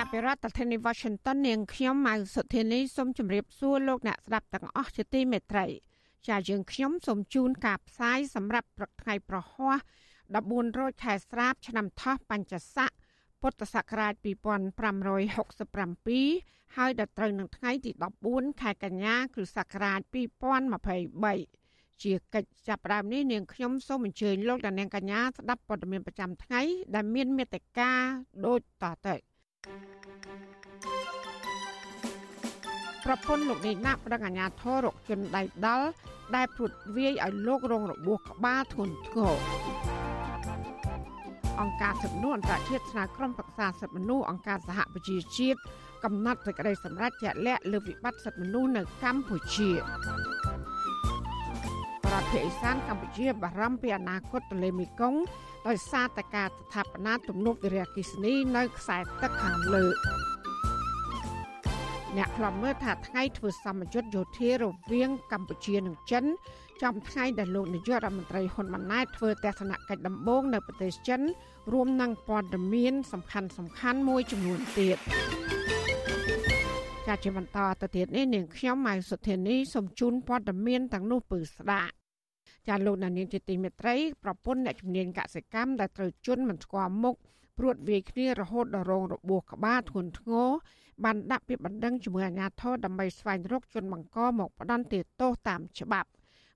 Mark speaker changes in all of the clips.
Speaker 1: ចាប់ពីរដ្ឋធានី Washington នាងខ្ញុំម៉ៅសុធានីសូមជម្រាបសួរលោកអ្នកស្ដាប់ទាំងអស់ជាទីមេត្រីចាយើងខ្ញុំសូមជូនការផ្សាយសម្រាប់ព្រឹកថ្ងៃប្រហ័ស14រោចខែស្រាប ឆ្នាំថោះបัญចស័កពុទ្ធសករាជ2567ហើយដល់ត្រូវនឹងថ្ងៃទី14ខែកញ្ញាគ្រិស្តសករាជ2023ជាកិច្ចចាប់ផ្ដើមនេះនាងខ្ញុំសូមអញ្ជើញលោកដានាងកញ្ញាស្ដាប់ព័ត៌មានប្រចាំថ្ងៃដែលមានមេត្តាដូចតទៅ ប្រពន្ធលោកនេះណាក់ប្រឹងអាញាធររកជនដៃដល់ដែលព្រួតវាយឲ្យលោករងរបួសក្បាលធ្ងន់ធ្ងរអង្គការសិទ្ធិមនុស្សអន្តរជាតិស្នើក្រុមប្រឹក្សាសិទ្ធិមនុស្សអង្គការសហប្រជាជាតិកំណត់សេចក្តីសម្រេចជាក់លាក់លើវិបត្តិសិទ្ធិមនុស្សនៅកម្ពុជារដ្ឋភាគឦសានកម្ពុជាបារម្ភពីអនាគតទន្លេមេគង្គ ដោយសារតែការស្ថាបនាទំនប់វារីអគ្គិសនីនៅខ្សែទឹកខាងលើអ្នកខ្លំមើលថាថ្ងៃធ្វើសម្ពយុទ្ធយោធារវាងកម្ពុជានិងចិនចំថ្ងៃដែលលោកនាយករដ្ឋមន្ត្រីហ៊ុនម៉ាណែតធ្វើទស្សនកិច្ចដំបូងនៅប្រទេសចិន រួមនឹងព័ត៌មានសំខាន់សំខាន់មួយចំនួនទៀតចាជាបន្តទៅទៀតនេះនាងខ្ញុំម៉ៅសុធានីសូមជូនព័ត៌មានទាំងនោះពឺស្ដាប់ ចាលោកនាងជាទីមេត្រីប្រពន្ធអ្នកជំនាញកសិកម្មដែលត្រូវជន់មិនស្គាល់មុខព្រួតវាយគ្នារហូតដល់រងរបួសក្បាលធ្ងន់ធ្ងរបានដាក់ពាក្យបណ្ដឹងជាមួយអាជ្ញាធរដើម្បីស្វែងរកជនបង្កមកផ្ដន្ទាទោសតាមច្បាប់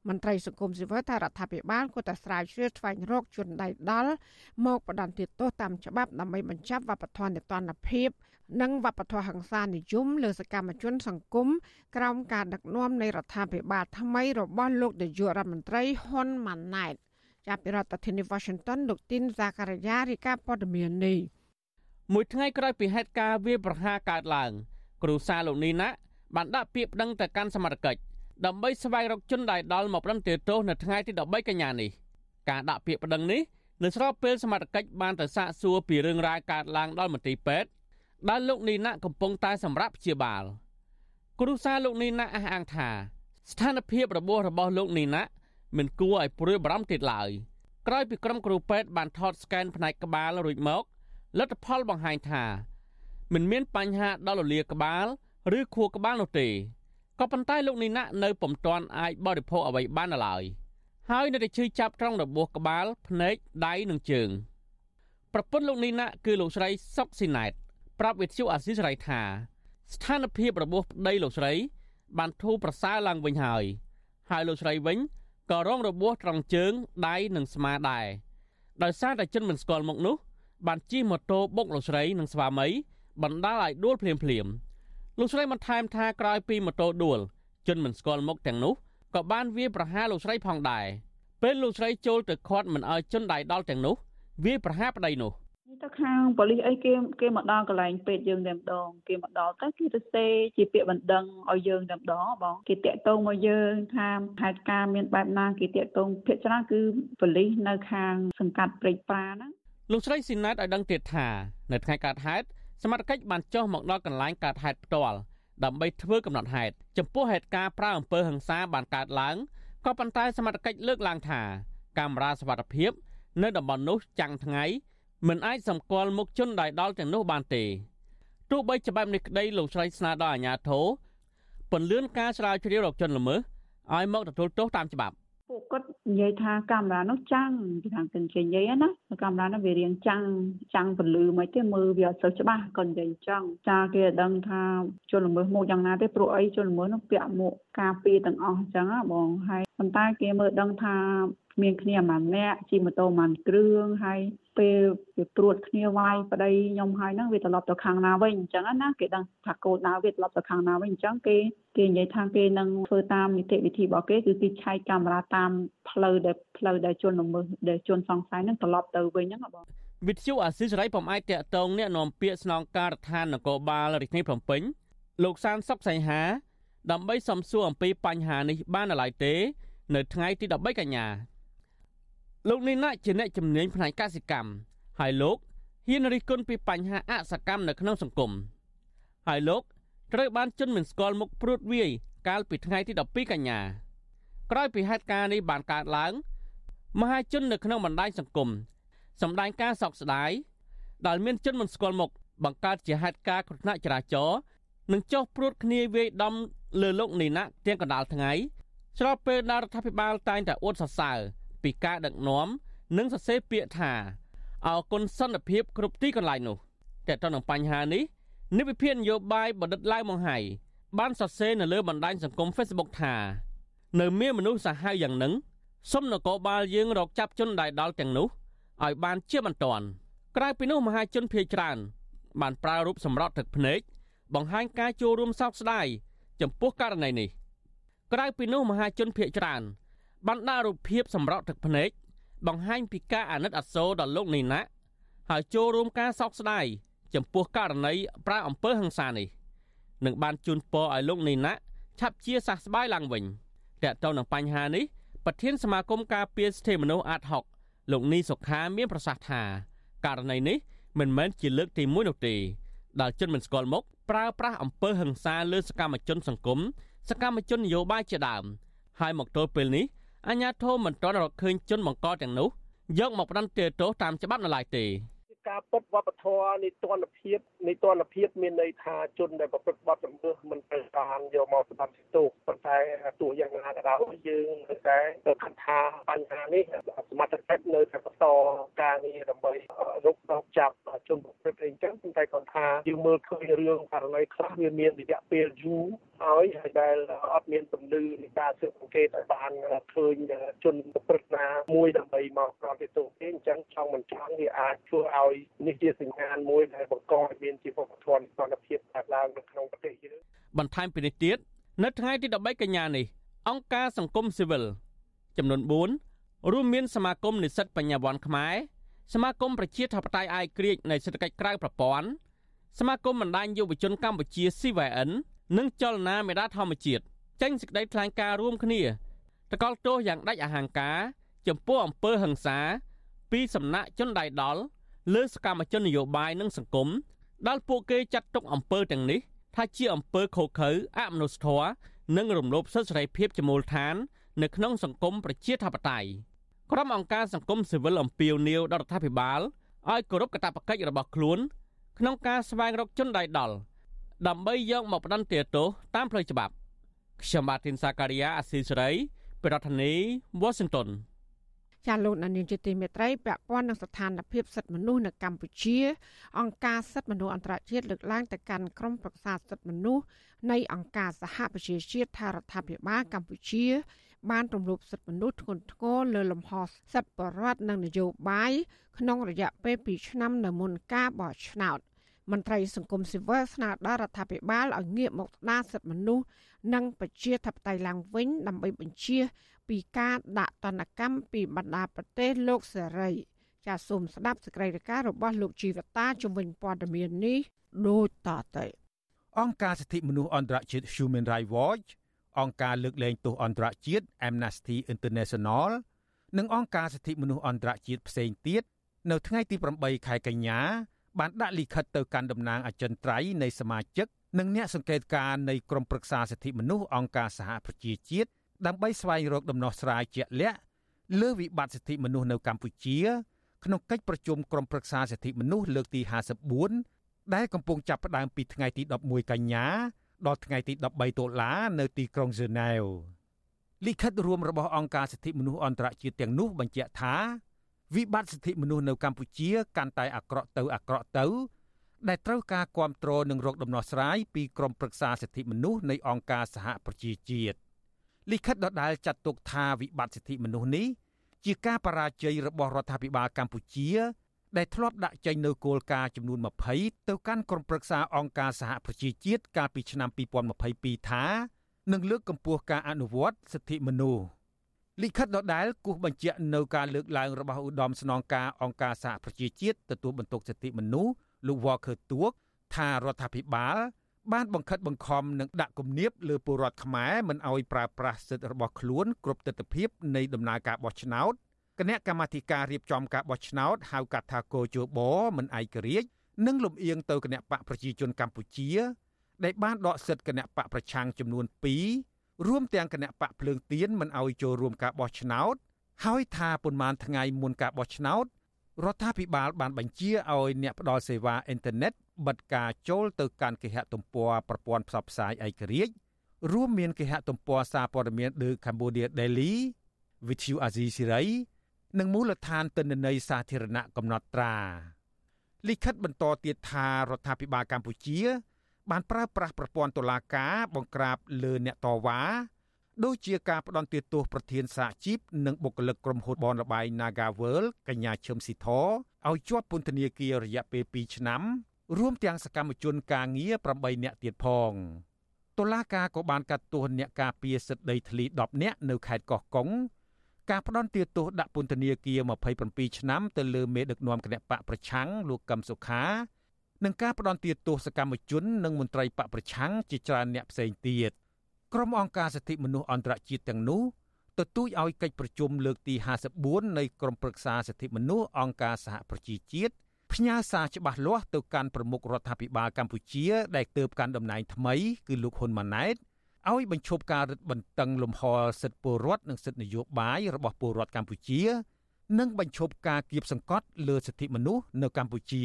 Speaker 1: មន្ត្រីសង្គមស៊ីវិលថារដ្ឋាភិបាលគួរតែស្រាវជ្រាវស្វែងរកជនដៃដល់មកផ្ដន្ទាទោសតាមច្បាប់ដើម្បីបញ្ចប់វប្បធម៌នេតិនភាពនិងវប្បធម៌ហិង្សានិយមលើសកម្មជន សង្គមក្រោមការដឹកនាំនៃរដ្ឋាភិបាលថ្មីរបស់លោកនាយករដ្ឋមន្ត្រីហ៊ុនម៉ាណែតចាប់ពីរដ្ឋធានី Washington លោកទីនសាការីយ៉ារីកាព័ត៌មាននេះ
Speaker 2: មួយថ្ងៃក្រោយពីហេតុការណ៍វាប្រហារកើតឡើង គ្រូសាលោកនីណាបានដាក់ពាក្យប្តឹងទៅកាន់សមត្ថកិច្ច ដើម្បីស្វែងរកជនដែលដល់មកប្រឹងទោសនៅថ្ងៃទី13កញ្ញានេះការដាក់ពាក្យប្តឹងនេះនៅស្របពេលសមត្ថកិច្ចបានទៅសាកសួរពីរឿងរ៉ាវកើតឡើងដល់មន្ទីរពេទ្យដែលលោកនីណាកំពុងតែសម្រាប់ព្យាបាលគ្រូសាលោកនីណាអះអាងថា ស្ថានភាពរបួសរបស់លោកនីណាមិនគួរឲ្យព្រួយបារម្ភទៀតឡើយក្រោយពីក្រុមគ្រូពេទ្យបានថតស្កែនផ្នែកក្បាលរួចមកលទ្ធផលបង្ហាញថា មិនមានបញ្ហាដល់រលាក្បាល ឬខួរក្បាលនោះទេ ក៏ប៉ុន្តែលោកនីណានៅពុំទាន់អាចបរិភោគអ្វីបានឡើយហើយនៅតែឈឺចាប់ត្រង់របួសក្បាល ភ្នែកដៃនិងជើងប្រពន្ធលោកនីណាគឺលោកស្រីសុកស៊ីណែត ប្រាប់វិទ្យុអាស៊ីសេរីថាស្ថានភាពរបួសប្តីលោកស្រី បានធូរប្រសើរឡើងវិញហើយហើយលោកស្រីវិញក៏រងរបួសត្រង់ជើងដៃនិងស្មាដែរដោយសារតែជនមិនស្គាល់មុខនោះបានជិះម៉ូតូបុកលោកស្រីនិងស្វាមីបណ្ដាលឲ្យដួលភ្លាមភ្លាម លោកស្រីបានថែមថាក្រោយពីម៉ូតូដួលជនមិនស្គាល់មុខទាំងនោះក៏បានវាយប្រហារលោកស្រីផងដែរពេលលោកស្រីចូលទៅខាត់មិនឲ្យជនដៃដល់ទាំងនោះវាយប្រហារប្តីនោះ
Speaker 3: ទៅខាងប៉ូលីសអីគេគេមកដល់កន្លែងពេទ្យយើងតែម្ដងគេមកដល់ទៅគេទៅសេជាពាក្យបណ្ដឹងឲ្យយើងតែម្ដងបងគេតាក់ទងមកយើងថាហេតុការមានបែបណាគេតាក់ទងភាគច្រើនគឺប៉ូលីសនៅខាងសង្កាត់ព្រែកប្រាហ្នឹង
Speaker 2: លោកស្រីស៊ីណាតឲ្យដឹងទៀតថានៅថ្ងៃកើតហេតុ សមត្ថកិច្ចបានចុះមកដល់កន្លែងកើតហេតុផ្ទាល់ដើម្បីធ្វើកំណត់ហេតុចំពោះហេតុការណ៍ប្រើអំពើហិង្សាបានកើតឡើងក៏ប៉ុន្តែសមត្ថកិច្ចលើកឡើងថាកាមេរ៉ាសវត្ថិភាព នៅតំបន់នោះចាំងថ្ងៃមិនអាចសម្គាល់មុខជនដែលដល់ទាំងនោះបានទេទោះបីច្បាប់នេះក្តីលោកស្រីស្នើដល់អាជ្ញាធរពន្លឿនការស្រាវជ្រាវរកជនល្មើសឲ្យមកទទួលទោសតាមច្បាប់
Speaker 3: ពួកគាត់និយាយថាកាមេរ៉ានោះចាំងគេថាគេនិយាយណាកាមេរ៉ានោះវារៀងចាំងចាំងពលឺមិនទេមើលវាអត់សូវច្បាស់គាត់និយាយអញ្ចឹងចាគេដឹងថាជនល្មើសមកយ៉ាងណាទេព្រោះអីជនល្មើសនោះពាក់មួកការពារទាំងអស់អញ្ចឹងណាបងហើយប៉ុន្តែគេមើលដឹងថា មានគ្នាមួយនាក់ជិះម៉ូតូមួយគ្រឿងហើយពេលវាព្រួតគ្នាវាយប្តីខ្ញុំហើយហ្នឹងវាត្រឡប់ទៅខាងណាវិញអញ្ចឹងណាគេដឹងថាគោលដៅវាត្រឡប់ទៅខាងណាវិញអញ្ចឹងគេគេនិយាយថាគេនឹងធ្វើតាមនីតិវិធីរបស់គេគឺគេឆែកកាមេរ៉ាតាមផ្លូវដែលផ្លូវដែលជនល្មើសដែលជនសង្ស័យហ្នឹងត្រឡប់ទៅវិញហ្នឹងបង
Speaker 2: វិទ្យុអាស៊ីសេរីពុំអាចតាក់ទងអ្នកនាំពាក្យស្នងការដ្ឋាននគរបាលរាជធានីភ្នំពេញលោកសានសុកសៃហា ដើម្បីសំសួរអំពីបញ្ហានេះបាននៅឡើយទេ នៅថ្ងៃទី13កញ្ញា លោកនេះណាជាអ្នកជំនាញផ្នែកកសិកម្មហើយលោកហ៊ានរិះគន់ពីបញ្ហាអសកម្មនៅក្នុងសង្គមហើយលោកត្រូវបានជន់មិនស្គាល់មុខព្រួតវាយកាលពីថ្ងៃទី12កញ្ញាក្រោយពីហេតុការណ៍នេះបានកើតឡើងមហាជននៅក្នុងបណ្ដាញសង្គមសម្ដែងការសោកស្ដាយដែលមានជនមិនស្គាល់មុខបង្កើតជាហេតុការណ៍គ្រោះថ្នាក់ចរាចរណ៍និងចោះព្រួតគ្នាវាយដំលើលោកនីណាទាំងកណ្ដាលថ្ងៃស្របពេលដែលរដ្ឋាភិបាលតែងតែអួតសរសើរ ពីការដឹកនាំនិងសរសេរពាក្យថាអគុណសន្តិភាពគ្រប់ទីកន្លែងនោះតែទៅនឹងបញ្ហានេះនិវិភាននយោបាយបណ្ឌិតឡាវម៉ុងហៃបានសរសេរនៅលើបណ្ដាញសង្គម Facebook ថានៅមានមនុស្សសាហាវយ៉ាងនឹងសុំនគរបាលយើងរកចាប់ជនដែលដល់ទាំងនោះឲ្យបានជាបន្ទាន់ក្រៅពីនោះមហាជនភៀសច្រើនបានប្រើរូបសម្រត់ទឹកភ្នែកបង្ហាញការចូលរួមសោកស្ដាយចំពោះករណីនេះក្រៅពីនោះមហាជនភៀសច្រើន បានដាក់រូបភាពសម្រត់ទឹកភ្នែកបង្ហាញពីការអាណិតអាសូរដល់លោកនីណាហើយចូលរួមការសោកស្ដាយចំពោះករណីប្រើអំពើហិង្សានេះនឹងបានជូនពរឲ្យលោកនីណាឆាប់ជាសះស្បើយឡើងវិញតើតើនឹងបញ្ហានេះប្រធានសមាគមការពារសិទ្ធិមនុស្សអាត់ហុកលោកនីសុខាមានប្រសាសន៍ថាករណីនេះមិនមែនជាលើកទី1នោះទេដែលជនមិនស្គាល់មុខប្រើប្រាស់អំពើហិង្សាលើសកម្មជនសង្គមសកម្មជននយោបាយជាដើមហើយមកទល់ពេលនេះ អាជ្ញាធរមិនទាន់រកឃើញជនបង្កទាំងនោះយកមកផ្ដន្ទាទោសតាមច្បាប់នៅឡើយទេ
Speaker 4: ការពិតវប្បធម៌នីតិរដ្ឋភាពនីតិរដ្ឋភាពមានន័យថាជនដែលប្រព្រឹត្តបទល្មើសមិនត្រូវបានយកមកផ្ដន្ទាទោសប៉ុន្តែទោះយ៉ាងណាក៏ដោយយើងនៅតែគិតថាបញ្ហានេះសមត្ថកិច្ចនៅតែបន្តការងារដើម្បីរកដកចាប់ជនប្រព្រឹត្តអីចឹងប៉ុន្តែគាត់ថាយើងមើលឃើញរឿងករណីខ្លះវាមានរយៈពេលយូរ ហើយហើយដែលអត់មានពលឺនៃការស៊ើបអង្កេតឲ្យបានឃើញជនប្រព្រឹត្តណាមួយដើម្បីមកប្រតិទោសទេអញ្ចឹងចង់មិនចង់វាអាចធ្វើឲ្យនេះជាសញ្ញាណមួយដែលបង្កឲ្យមានជីវធម៌សន្តិភាពកើតឡើងនៅក្នុងប្រទេសយើង
Speaker 2: បន្ថែមពីនេះទៀតនៅថ្ងៃទី13កញ្ញានេះអង្គការសង្គមស៊ីវិលចំនួន4រួមមានសមាគមនិស្សិតបញ្ញាវ័នខ្មែរសមាគមប្រជាធិបតេយ្យអាយក្រិចនៃសេដ្ឋកិច្ចក្រៅប្រព័ន្ធសមាគមបណ្ដាញយុវជនកម្ពុជា CVN និងចលនាមេដាធម្មជាតិចេញសេចក្តីថ្លែងការណ៍រួមគ្នាតកល់ទោសយ៉ាងដាច់អហង្ការ ចំពោះអំពើហិង្សា ពីសំណាក់ជនដៃដល់លើសកម្មជននយោបាយនិងសង្គមដែលពួកគេចាត់ទុកអំពើទាំងនេះ ថាជាអំពើខុសខើអមនុស្សធម៌និងរំលោភសិទ្ធិសេរីភាពជាមូលដ្ឋាន នៅក្នុងសង្គមប្រជាធិបតេយ្យក្រុមអង្គការសង្គមស៊ីវិលអំពាវនាវដល់រដ្ឋាភិបាលឲ្យគោរពកាតព្វកិច្ចរបស់ខ្លួន ក្នុងការស្វែងរកជនដៃដល់ ដើម្បីយកមកផ្ដន្ទាទោសតាមផ្លូវច្បាប់ខ្ញុំបាទធីនសាការីយ៉ាអស៊ីសេរីប្រធានាធិបតី Washington
Speaker 1: ចាលោកនានីជាទីមេត្រីពាក់ព័ន្ធនឹងស្ថានភាពសិទ្ធិមនុស្សនៅកម្ពុជា អង្គការសិទ្ធិមនុស្សអន្តរជាតិលើកឡើងទៅកាន់ក្រុមប្រឹក្សាសិទ្ធិមនុស្សនៃអង្គការសហប្រជាជាតិថារដ្ឋាភិបាលកម្ពុជា បានរំលោភសិទ្ធិមនុស្សធ្ងន់ធ្ងរលើលំហសិទ្ធិបរដ្ឋនិងនយោបាយក្នុងរយៈពេល2ឆ្នាំនៅមុនការបោះឆ្នោត មន្ត្រីសង្គមស៊ីវិលស្នើដល់រដ្ឋាភិបាលឲ្យងាកមកស្ដារសិទ្ធិមនុស្សនិងប្រជាធិបតេយ្យឡើងវិញដើម្បីបញ្ជា ពីការដាក់ទណ្ឌកម្មពីបណ្ដាប្រទេសលោកសេរីចាសសូមស្ដាប់សេចក្តីរាយការណ៍របស់លោកជីវតាជំនាញព័ត៌មាននេះដូចតទៅ
Speaker 5: អង្គការសិទ្ធិមនុស្សអន្តរជាតិ Human Rights Watch អង្គការលើកលែងទោសអន្តរជាតិ Amnesty International និងអង្គការសិទ្ធិមនុស្សអន្តរជាតិផ្សេងទៀតនៅថ្ងៃទី8ខែកញ្ញា បានដាក់លិខិតទៅកាន់តំណាងអចិន្ត្រៃយ៍នៃសមាជិកនិងអ្នកសង្កេតការណ៍នៃក្រមប្រឹក្សាសិទ្ធិមនុស្សអង្គការសហប្រជាជាតិដើម្បីស្វែងរកដំណោះស្រាយជាក់លាក់លើវិបត្តិសិទ្ធិមនុស្សនៅកម្ពុជា ក្នុងកិច្ចប្រជុំក្រុមប្រឹក្សាសិទ្ធិមនុស្សលើកទី54ដែលកំពុងចាប់ផ្ដើមពីថ្ងៃទី11កញ្ញាដល់ថ្ងៃទី13តុលានៅទីក្រុងហ្សឺណែវលិខិតរួមរបស់អង្គការសិទ្ធិមនុស្សអន្តរជាតិទាំងនោះបញ្ជាក់ថា វិបត្តិសិទ្ធិមនុស្សនៅកម្ពុជាកាន់តែអាក្រក់ទៅអាក្រក់ទៅ ដែលត្រូវការគ្រប់គ្រងនិងរកដំណោះស្រាយពីក្រមប្រឹក្សាសិទ្ធិមនុស្សនៃអង្គការសហប្រជាជាតិលិខិតដដែលចាត់ទុកថាវិបត្តិសិទ្ធិមនុស្សនេះជាការបរាជ័យរបស់រដ្ឋាភិបាលកម្ពុជា ដែលធ្លាប់ដាក់ចេញនៅគោលការណ៍ចំនួន20ទៅកាន់ក្រុមប្រឹក្សាអង្គការសហប្រជាជាតិកាលពីឆ្នាំ2022ថានឹងលើកកម្ពស់ការអនុវត្តសិទ្ធិមនុស្ស លិខិតដដែលគូសបញ្ជាក់នៅការលើកឡើងរបស់ឧត្តមស្នងការអង្គការសហប្រជាជាតិទទួលបន្ទុកសិទ្ធិមនុស្សលោក Walker Tuok ថារដ្ឋាភិបាលបានបង្ខិតបង្ខំនិងដាក់គំនាបលើពលរដ្ឋខ្មែរមិនឲ្យប្រើប្រាស់សិទ្ធិរបស់ខ្លួនគ្រប់ទិដ្ឋភាពនៃដំណើរការបោះឆ្នោតគណៈកម្មាធិការរៀបចំការបោះឆ្នោតហៅកាត់ថាកោជបមិនឯករាជ្យនិងលំអៀងទៅគណៈបកប្រជាជនកម្ពុជា ដែលបានដកសិទ្ធិគណៈបកប្រឆាំងចំនួន2 រួមទាំងគណៈបកភ្លើងទៀនមិនឲ្យចូលរួមការបោះឆ្នោតហើយថាប៉ុន្មានថ្ងៃមុនការបោះឆ្នោតរដ្ឋាភិបាលបានបញ្ជាឲ្យអ្នកផ្ដល់សេវាអ៊ីនធឺណិតបិទការចូលទៅកាន់គេហទំព័រប្រព័ន្ធផ្សព្វផ្សាយឯករាជ្យរួមមានគេហទំព័រសារព័ត៌មាន The Cambodia Daily Vithu Azizi Siri និងមូលដ្ឋានទិន្នន័យសាធារណៈកំណត់ត្រាលិខិតបន្តទៀតថារដ្ឋាភិបាលកម្ពុជា បានប្រើប្រាស់ប្រព័ន្ធតុលាការបង្ក្រាបលើអ្នកតវ៉ាដូចជាការផ្ដន់ទោសប្រធានសហជីពនិងបុគ្គលិកក្រុមហ៊ុនបនលបៃ Nagavel កញ្ញាឈឹមស៊ីធឲ្យជាប់ពន្ធនាគាររយៈពេល2ឆ្នាំ រួមទាំងសកម្មជនការងារ8នាក់ទៀតផងតុលាការក៏បានកាត់ទោសអ្នកការពារសិទ្ធិដីធ្លី10នាក់នៅខេត្តកោះកុងការផ្ដន់ទោសដាក់ពន្ធនាគារ27ឆ្នាំទៅលើមេដឹកនាំគណៈបកប្រឆាំងលោកកឹមសុខា និងការផ្ដន់ទោសសកម្មជននិងមន្ត្រីបកប្រឆាំងជាច្រើនអ្នកផ្សេងទៀតក្រុមអង្គការសិទ្ធិមនុស្សអន្តរជាតិទាំងនោះទទូចឲ្យកិច្ចប្រជុំលើកទី54នៃក្រុមប្រឹក្សាសិទ្ធិមនុស្សអង្គការសហប្រជាជាតិផ្ញើសារច្បាស់លាស់ទៅកាន់ប្រមុខរដ្ឋាភិបាលកម្ពុជា ដែលទើបកាន់តំណែងថ្មីគឺលោកហ៊ុនម៉ាណែតឲ្យបញ្ឈប់ការរឹតបន្តឹងលំហសិទ្ធិពលរដ្ឋនិងសិទ្ធិនយោបាយរបស់ពលរដ្ឋកម្ពុជា និងបញ្ឈប់ការគៀបសង្កត់លើសិទ្ធិមនុស្សនៅកម្ពុជា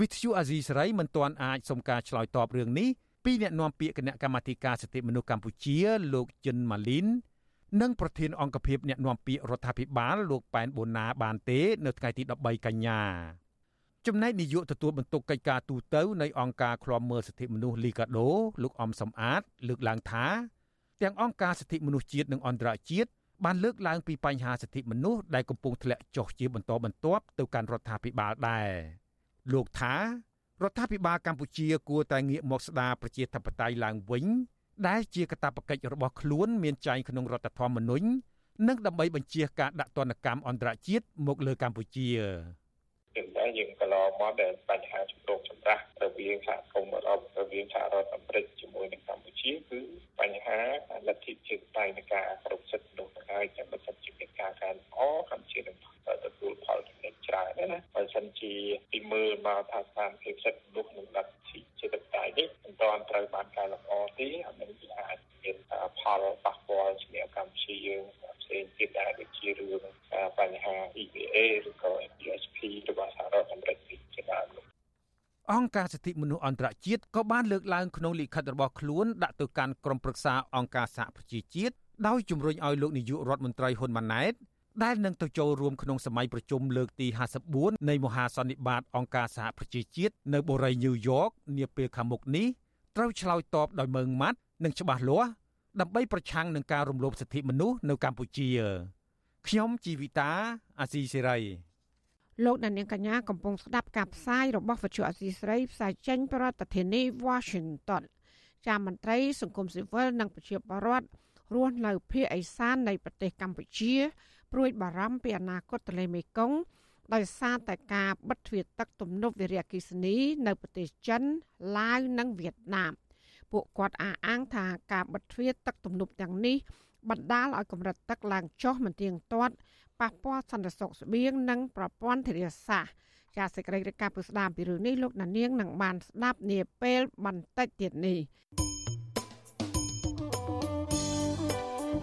Speaker 5: វិទ្យុអាស៊ីសេរីមិនទាន់អាចសុំការឆ្លើយតបរឿងនេះពីអ្នកនាំពាក្យគណៈកម្មាធិការសិទ្ធិមនុស្សកម្ពុជា លោកជិនម៉ាលីននិងប្រធានអង្គភិបអ្នកនាំពាក្យរដ្ឋាភិបាលលោកប៉ែនបូណាបានទេ នៅថ្ងៃទី13កញ្ញាចំណែកនាយកទទួលបន្ទុកកិច្ចការទូតនៃអង្គការឃ្លាំមើលសិទ្ធិមនុស្សលីកាដូ លោកអំសំអាត លើកឡើងថាទាំងអង្គការសិទ្ធិមនុស្សជាតិនិងអន្តរជាតិបានលើកឡើងពីបញ្ហាសិទ្ធិមនុស្សដែលកំពុងធ្លាក់ចុះជាបន្តបន្ទាប់ទៅកាន់រដ្ឋាភិបាលដែរ លោកថារដ្ឋាភិបាលកម្ពុជាគួរតែងាកមកស្ដារប្រជាធិបតេយ្យឡើងវិញ ដែលជាកាតព្វកិច្ចរបស់ខ្លួនមានចែងក្នុងរដ្ឋធម្មនុញ្ញនិងដើម្បីបញ្ជាការដាក់ទណ្ឌកម្មអន្តរជាតិមកលើកម្ពុជា
Speaker 6: ចឹងដែរយើងកន្លងមកដែលបញ្ហាជំរងចម្រាស់រវាងសហគមន៍អឺរ៉ុបរវាងសហរដ្ឋអាមេរិកជាមួយនឹងកម្ពុជាគឺបញ្ហាលទ្ធិជាតិតៃនៃការគ្រប់សិទ្ធិមនុស្សហើយចាំបើសិនជាមានការកែលម្អកម្ពុជានឹង ទទួលផលចំណេញច្រើនណាបើសិនជាពីមើលមកថាស្ថានភាពសិទ្ធិមនុស្សនិងលទ្ធិជាតិតៃនេះមិនទាន់ត្រូវបានកែលម្អទេអានេះអាចមានផលប៉ះពាល់សម្រាប់កម្ពុជាយើងផ្សេងទៀតដែរដូចជារឿងបញ្ហា EVA ឬក៏ GSP របស់សហរដ្ឋអាមេរិកជាដើម
Speaker 5: អង្គការសិទ្ធិមនុស្សអន្តរជាតិក៏បានលើកឡើងក្នុងលិខិតរបស់ខ្លួនដាក់ទៅកាន់ក្រុមប្រឹក្សាអង្គការសហប្រជាជាតិដោយជំរុញឲ្យលោកនាយករដ្ឋមន្ត្រីហ៊ុនម៉ាណែត ដែលនឹងទៅចូលរួមក្នុងសម័យប្រជុំលើកទី54នៃមហាសន្និបាតអង្គការសហប្រជាជាតិនៅបូរីញូវយ៉កនាពេលខាងមុខនេះត្រូវឆ្លើយតបដោយម៉ឺងម៉ាត់និងច្បាស់លាស់ដើម្បីប្រឆាំងនឹងការរំលោភសិទ្ធិមនុស្សនៅកម្ពុជាខ្ញុំជីវិតាអាស៊ីសេរី
Speaker 1: លោកដានៀងកញ្ញាកំពុងស្ដាប់ការផ្សាយរបស់វិទ្យុអាស៊ីសេរីផ្សាយចេញពីរដ្ឋធានី Washington ចាមន្ត្រីសង្គមស៊ីវិលនិងប្រជាពលរដ្ឋរស់នៅភូមិអេសាននៃប្រទេសកម្ពុជា ព្រួយបារម្ភពីអនាគតទន្លេមេគង្គដោយសារតែការបិទទ្វារទឹកទំនប់វារីអគ្គិសនី នៅប្រទេសចិនឡាវនិងវៀតណាមពួកគាត់អះអាងថាការបិទទ្វារទឹកទំនប់ទាំងនេះបណ្ដាលឲ្យកម្រិតទឹកឡើងចុះមិនទៀងទាត់ប៉ះពាល់សន្តិសុខស្បៀងនិងប្រព័ន្ធធារាសាស្ត្រចាសសេចក្តីរាយការណ៍ពីស្ដាមពីរឿងនេះលោកណានៀងនឹងបានស្ដាប់នាពេលបន្តិចទៀតនេះ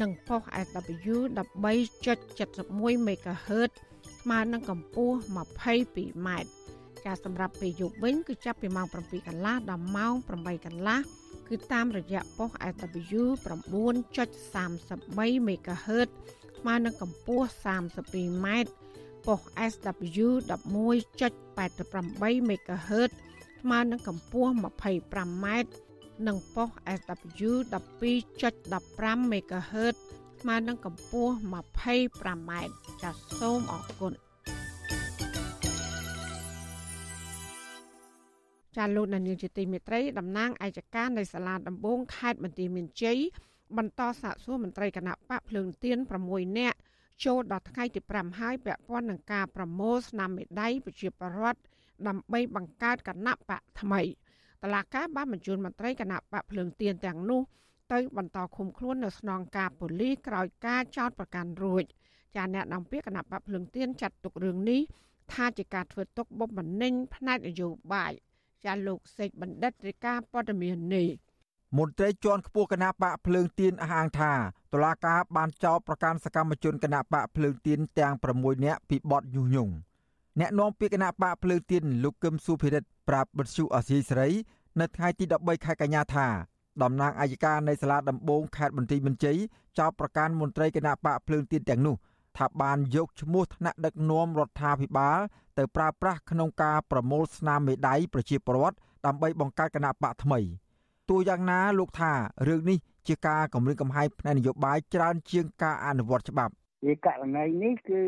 Speaker 1: និងប៉ុស SW 13.71 MHz ស្មើនឹងកម្ពស់ 22m ចាសម្រាប់ពេលយប់វិញគឺចាប់ពីម៉ោង7កន្លះដល់ម៉ោង8កន្លះគឺតាមរយៈប៉ុស SW 9.33 MHz ស្មើនឹងកម្ពស់ 32m ប៉ុស SW 11.88 MHz ស្មើនឹងកម្ពស់ 25m និងប៉ុស SW 12.15 MHz ស្មើនឹងកម្ពស់ 25m ចាសសូមអរគុណចាលោកនានីជាទីមេត្រីតំណាងអัยការនៃសាលាដំបងខេត្តបន្ទាយមានជ័យបន្តសាកសួរមន្ត្រីគណៈបកភ្លើងទៀន6នាក់ចូលដល់ថ្ងៃទី5ហើយពាក់ព័ន្ធនឹងការប្រមូលស្នាមមេដៃប្រជាពលរដ្ឋដើម្បីបង្កើតគណៈបកថ្មី តឡាកាបានបញ្ជូនមន្ត្រីគណៈបកភ្លើងទៀនទាំងនោះទៅបន្តឃុំខ្លួននៅស្នងការប៉ូលីសក្រោយការចោទប្រកាន់រួចចាអ្នកនាំពាក្យគណៈបកភ្លើងទៀនចាត់ទុករឿងនេះថាជាការធ្វើទុកបុកម្នេញផ្នែកនយោបាយចាលោកសេកបណ្ឌិតរាជការព័ត៌មាននេះ
Speaker 7: មន្ត្រីជាន់ខ្ពស់គណៈបកភ្លើងទៀនអះអាងថាតុលាការបានចោទប្រកាន់សកម្មជនគណៈបកភ្លើងទៀនទាំង6នាក់ពីបទញុះញង់អ្នកនាំពាក្យគណៈបកភ្លើងទៀនលោកកឹមសុភិរិទ្ធ ប្រាប់បទសុអសីសេរីនៅថ្ងៃទី13ខែកញ្ញាថាតំណាងអัยការនៃសាលាដំបងខេត្តបន្ទាយមានជ័យចោទប្រកាន់មន្ត្រីគណៈបកភ្លើងទៀនទាំងនោះថាបានយកឈ្មោះថ្នាក់ដឹកនាំរដ្ឋាភិបាលទៅប្រើប្រាស់ក្នុងការប្រមូលស្នាមមេដៃប្រជាពលរដ្ឋដើម្បីបង្កើតគណៈបកថ្មីទោះយ៉ាងណាលោកថារឿងនេះជាការគម្រាមកំហែងផ្នែកនយោបាយច្រើនជាងការអនុវត្តច្បាប់
Speaker 8: ជាករណីនេះគឺ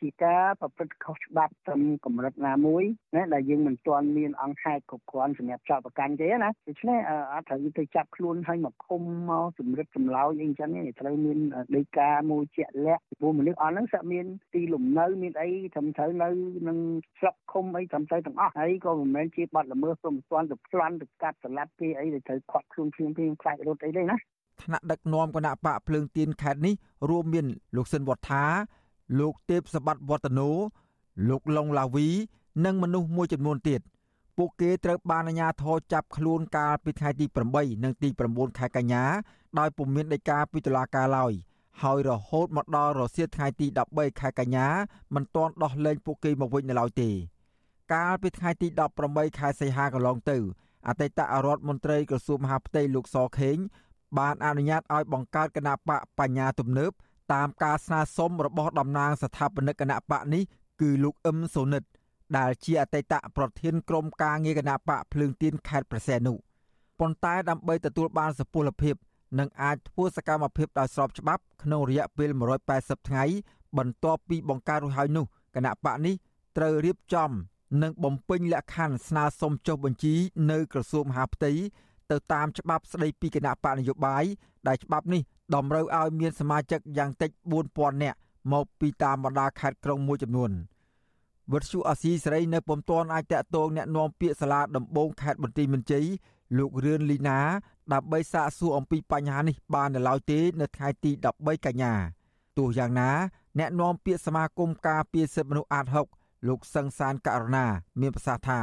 Speaker 8: ជាការប្រព្រឹត្តខុសច្បាប់ត្រឹមកម្រិតណាមួយណាដែលយើងមិនទាន់មានអង្គហេតុគ្រប់គ្រាន់សម្រាប់ចោទប្រកាន់ទេណាដូច្នេះអត់ត្រូវទៅចាប់ខ្លួនឲ្យមកឃុំមកសម្រិតចម្លោយអីចឹងទេត្រូវមានដីកាមួយជាក់លាក់ពីព្រោះមនុស្សអស់ហ្នឹងសាក់មានទីលំនៅមានអីត្រឹមត្រូវនៅនឹងស្រុកឃុំអីត្រឹមត្រូវទាំងអស់ហើយក៏មិនមែនជាបាត់ល្មើសព្រមស្ទាន់ទៅប្លន់ទៅកាត់សម្លាប់គេអីដែលត្រូវខាត់ខ្លួនភ្លាមភ្លាមខ្លាចរត់អីទេណា
Speaker 7: ថ្នាក់ដឹកនាំគណៈបកភ្លើងទៀនខេត្តនេះរួមមានលោកស៊ិនវត្ថាលោកទេពសបត្តិវឌ្ឍនោលោកឡុងឡាវី និងមនុស្សមួយចំនួនទៀតពួកគេត្រូវបានអាជ្ញាធរចាប់ខ្លួនកាលពីថ្ងៃទី8និងទី9ខែកញ្ញាដោយពុំមានដីកាពីតុលាការឡើយហើយរហូតមកដល់រសៀលថ្ងៃទី13ខែកញ្ញាមិនទាន់ដោះលែងពួកគេមកវិញនៅឡើយទេកាលពីថ្ងៃទី18ខែសីហាកន្លងទៅអតីតរដ្ឋមន្ត្រីក្រសួងមហាផ្ទៃលោកសខេង បានអនុញ្ញាតឲ្យបង្កើតគណៈបកបញ្ញាទំនើបតាមការស្នើសុំរបស់តំណាងស្ថាបនិកគណៈបកនេះគឺលោកអឹមសូនិត ដែលជាអតីតប្រធានក្រុមការងារគណៈបកភ្លើងទៀនខេត្តប្រសែនុប៉ុន្តែដើម្បីទទួលបានសុពលភាពនិងអាចធ្វើសកម្មភាពដោយស្របច្បាប់ក្នុងរយៈពេល180ថ្ងៃបន្ទាប់ពីបង្កើតរួចហើយនោះគណៈបកនេះត្រូវរៀបចំ និងបំពេញលក្ខខណ្ឌស្នើសុំចុះបញ្ជីនៅក្រសួងមហាផ្ទៃ ទៅតាមច្បាប់ស្តីពីគណៈបកនយោបាយដែលច្បាប់នេះតម្រូវឲ្យមានសមាជិកយ៉ាងតិច4000នាក់មកពីតាមបណ្ដាខេត្តក្រុងមួយចំនួនវត្តជូអាស៊ីសេរីនៅពុំទាន់អាចតាក់ទងแนะនាំពាក្យសាលាដំបងខេត្តបន្ទាយមានជ័យលោករឿនលីណាដើម្បីសាកសួរអំពីបញ្ហានេះបាននៅឡើយទេនៅថ្ងៃទី13កញ្ញាទោះយ៉ាងណាអ្នកនាំពាក្យសមាគមការពារសិទ្ធិមនុស្សអាត6លោកសង្សានករណាមានប្រសាសន៍ថា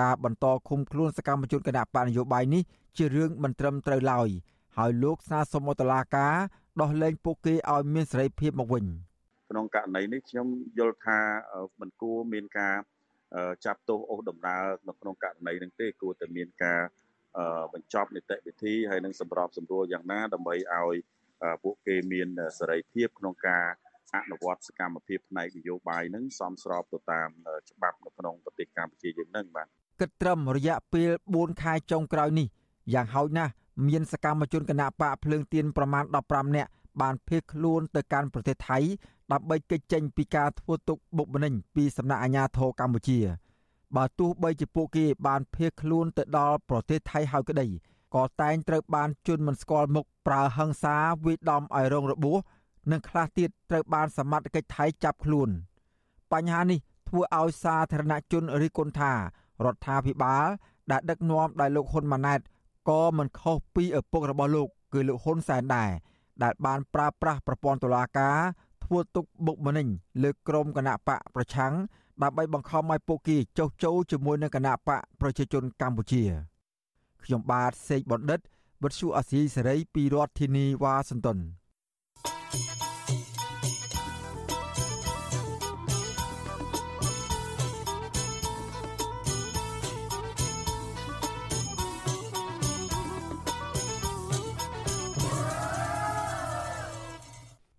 Speaker 7: ការបន្តឃុំខ្លួនសកម្មជនគណៈបកនយោបាយនេះជារឿងមិនត្រឹមត្រូវឡើយហើយលោកស្នើសុំមកតុលាការដោះលែងពួកគេឲ្យមានសេរីភាពមកវិញ
Speaker 9: ក្នុងករណីនេះខ្ញុំយល់ថាមិនគួរមានការចាប់ទោសអូសដំណើរនៅក្នុងករណីនេះទេគួរតែមានការបញ្ចប់នីតិវិធីហើយនឹងសម្របសម្រួលយ៉ាងណាដើម្បីឲ្យពួកគេមានសេរីភាពក្នុងការ អនុវត្តសកម្មភាពផ្នែកនយោបាយនឹងសមស្របទៅតាមច្បាប់នៅក្នុងប្រទេសកម្ពុជាយើងនឹងបាទ
Speaker 7: គិតត្រឹមរយៈពេល4ខែចុងក្រោយនេះយ៉ាងហោចណាស់មានសកម្មជនគណៈបកភ្លើងទៀនប្រមាណ15នាក់បានភៀសខ្លួនទៅកាន់ប្រទេសថៃដើម្បីគេចចេញពីការធ្វើទុកបុកម្នេញពីសំណាក់អាជ្ញាធរកម្ពុជា បើទោះបីជាពួកគេបានភៀសខ្លួនទៅដល់ប្រទេសថៃហើយក្តីក៏តែងត្រូវបានជន់មិនស្គាល់មុខប្រើហិង្សាវាយដំឲ្យរងរបួស និងខ្លះទៀតត្រូវបានសមត្ថកិច្ចថៃចាប់ខ្លួន បញ្ហានេះធ្វើឲ្យសាធារណជនរិះគន់ថារដ្ឋាភិបាល ដែលដឹកនាំដោយលោកហ៊ុនម៉ាណែតក៏មិនខុសពីឪពុករបស់លោក គឺលោកហ៊ុនសែនដែរដែលបានប្រើប្រាស់ប្រព័ន្ធតុលាការធ្វើទុកបុកម្នេញលើក្រុមគណៈបកប្រឆាំងដើម្បីបង្ខំឲ្យពួកគេចុះចូលជាមួយនឹងគណៈបកប្រជាជនកម្ពុជាខ្ញុំបាទសេកបណ្ឌិតវុទ្ធុអាស៊ីសេរីពីរដ្ឋធានីវ៉ាស៊ីនតោន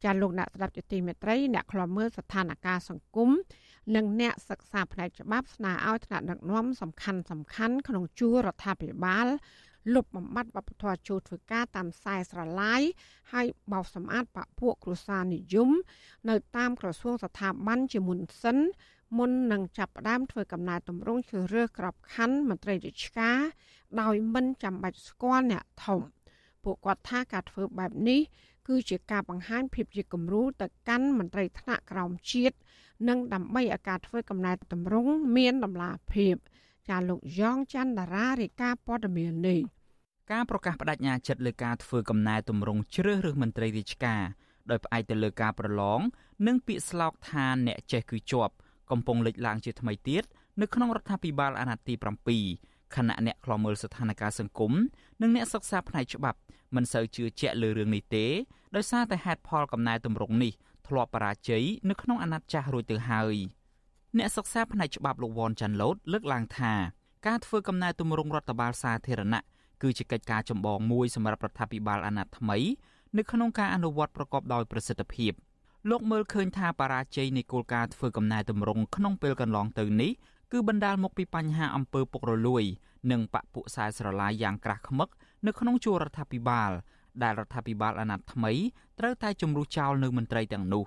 Speaker 1: ចាលោកអ្នកស្ដាប់ជាទីមេត្រីអ្នកខ្លាំមើលស្ថានភាពសង្គមនិងអ្នកសិក្សាផ្នែកច្បាប់ស្នើឲ្យថ្នាក់ដឹកនាំសំខាន់សំខាន់ក្នុងជួររដ្ឋាភិបាលលុបបំបត្តិវប្បធម៌ចូលធ្វើការតាមខ្សែស្រឡាយហើយបោសសម្អាតបពពួកគ្រួសារនិយមនៅតាមក្រសួងស្ថាប័នជាមុនសិនមុននឹងចាប់ផ្ដើមធ្វើកំណែតម្រង់ជ្រើសរើសក្របខ័ណ្ឌមន្ត្រីរាជការដោយមិនចាំបាច់ស្គាល់អ្នកធំពួកគាត់ថាការធ្វើបែបនេះ គឺជាការបង្ហាញភាពជាគំរូទៅកាន់មន្ត្រីថ្នាក់ក្រោមជាតិនិងដើម្បីឲ្យការធ្វើកំណែតម្រង់មានតម្លាភាពចាលោកយ៉ងច័ន្ទតារារាយការណ៍ព័ត៌មាននេះ
Speaker 10: ការប្រកាសបដិញ្ញាចិត្តលើការធ្វើកំណែតម្រង់ជ្រើសរើសមន្ត្រីរាជការដោយផ្អែកទៅលើការប្រឡងនិងពាក្យស្លោកថាអ្នកចេះគឺជាប់កំពុងលេចឡើងជាថ្មីទៀតនៅក្នុងរដ្ឋាភិបាលអាណត្តិទី7ខណៈអ្នកខ្លាំមើលស្ថានភាពសង្គមនិងអ្នកសិក្សាផ្នែកច្បាប់ មិនសូវជឿជាក់លើរឿងនេះទេដោយសារតែហេតុផលកំណែតម្រង់នេះធ្លាប់បរាជ័យនៅក្នុងអាណត្តិចាស់រួចទៅហើយអ្នកសិក្សាផ្នែកច្បាប់លោកវ៉ាន់ចាន់ឡូតលើកឡើងថាការធ្វើកំណែទម្រង់រដ្ឋបាលសាធារណៈគឺជាកិច្ចការចម្បងមួយសម្រាប់រដ្ឋាភិបាលអាណត្តិថ្មីនៅក្នុងការអនុវត្តប្រកបដោយប្រសិទ្ធភាពលោកមើលឃើញថាបរាជ័យនៃគោលការណ៍ធ្វើកំណែទម្រង់ក្នុងពេលកន្លងទៅនេះគឺបណ្ដាលមកពីបញ្ហាអំពើពុករលួយ និងបពុខ្សែស្រឡាយយ៉ាងក្រាស់ឃ្មឹក នៅក្នុងជួររដ្ឋាភិបាល ដែលរដ្ឋាភិបាលអាណត្តិថ្មីត្រូវតែជំរុះចោលនៅមន្ត្រីទាំងនោះ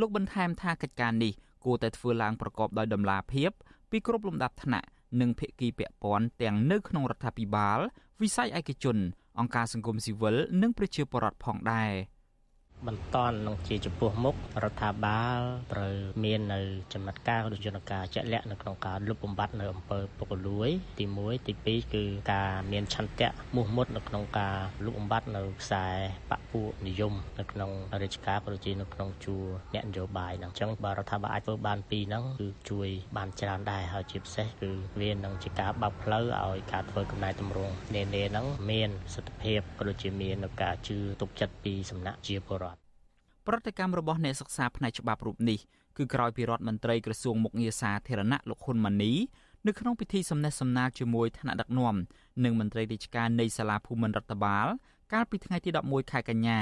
Speaker 10: លោកបន្ថែមថាកិច្ចការនេះគួរតែធ្វើឡើងប្រកបដោយតម្លាភាពពីគ្រប់លំដាប់ថ្នាក់និងភាគីពាក់ព័ន្ធទាំងនៅក្នុងរដ្ឋាភិបាលវិស័យឯកជនអង្គការសង្គមស៊ីវិលនិងប្រជាពលរដ្ឋផងដែរ។
Speaker 11: បន្តនឹងជាចំពោះមុខរដ្ឋាភិបាលត្រូវមាននៅចំណាត់ការឬយន្តការជាក់លាក់នៅក្នុងការលុបបំបាត់នៅអំពើពុករលួយ ទី1ទី2គឺការមានឆន្ទៈមោះមុតនៅក្នុងការលុបបំបាត់នៅខ្សែបពុនិយមនៅក្នុងរាជការប្រជានៅក្នុងជួរអ្នកនយោបាយហ្នឹងអញ្ចឹងបើរដ្ឋាភិបាលអាចធ្វើបានពីរហ្នឹងគឺជួយបានច្រើនដែរហើយជាពិសេសគឺវានឹងជាការបើកផ្លូវឲ្យការធ្វើកំណែតម្រង់នានាហ្នឹងមានសិទ្ធិភាពក៏ដូចជាមាននៅការជឿទុកចិត្តពីសំណាក់ជាពលរដ្ឋ
Speaker 10: ប្រតិកម្មរបស់អ្នកសិក្សាផ្នែកច្បាប់រូបនេះគឺក្រោយពីរដ្ឋមន្ត្រីក្រសួងមុខងារសាធារណៈលោកហ៊ុនម៉ាណីនៅក្នុងពិធីសំណេះសំណាលជាមួយថ្នាក់ដឹកនាំនិងមន្ត្រីរាជការនៃសាលាភូមិន្ទរដ្ឋបាល កាលពីថ្ងៃទី11ខែកញ្ញា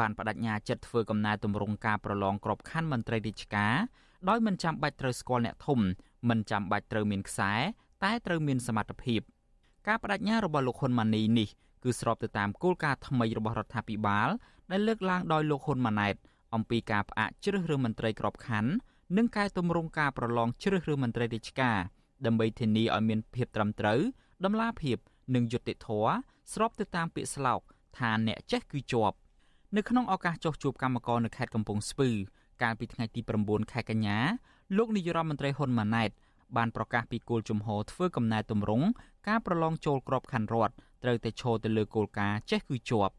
Speaker 10: បានបដិញ្ញាចិត្តធ្វើកំណែទម្រង់ការប្រឡងក្របខ័ណ្ឌមន្ត្រីរាជការដោយមិនចាំបាច់ត្រូវស្គាល់អ្នកធំមិនចាំបាច់ត្រូវមានខ្សែតែត្រូវមានសមត្ថភាព ការបដិញ្ញារបស់លោកហ៊ុនម៉ាណីនេះគឺស្របទៅតាមគោលការណ៍ថ្មីរបស់រដ្ឋាភិបាល ដែលលើកឡើងដោយលោកហ៊ុនម៉ាណែតអំពីការផ្អាកជ្រើសរើសមន្ត្រីក្របខ័ណ្ឌនិងកែតម្រង់ការប្រឡងជ្រើសរើសមន្ត្រីរាជការដើម្បីធានាឲ្យមានភាពត្រឹមត្រូវតម្លាភាពនិងយុត្តិធម៌ស្របទៅតាមពាក្យស្លោកថាអ្នកចេះគឺជាប់នៅក្នុងឱកាសចុះជួបកម្មករនៅខេត្តកំពង់ស្ពឺកាលពីថ្ងៃទី9ខែកញ្ញាលោកនាយរដ្ឋមន្ត្រីហ៊ុនម៉ាណែតបានប្រកាសពីគោលជំហរធ្វើកំណែទម្រង់ការប្រឡងចូលក្របខ័ណ្ឌរដ្ឋត្រូវតែឈរទៅលើគោលការណ៍ចេះគឺជាប់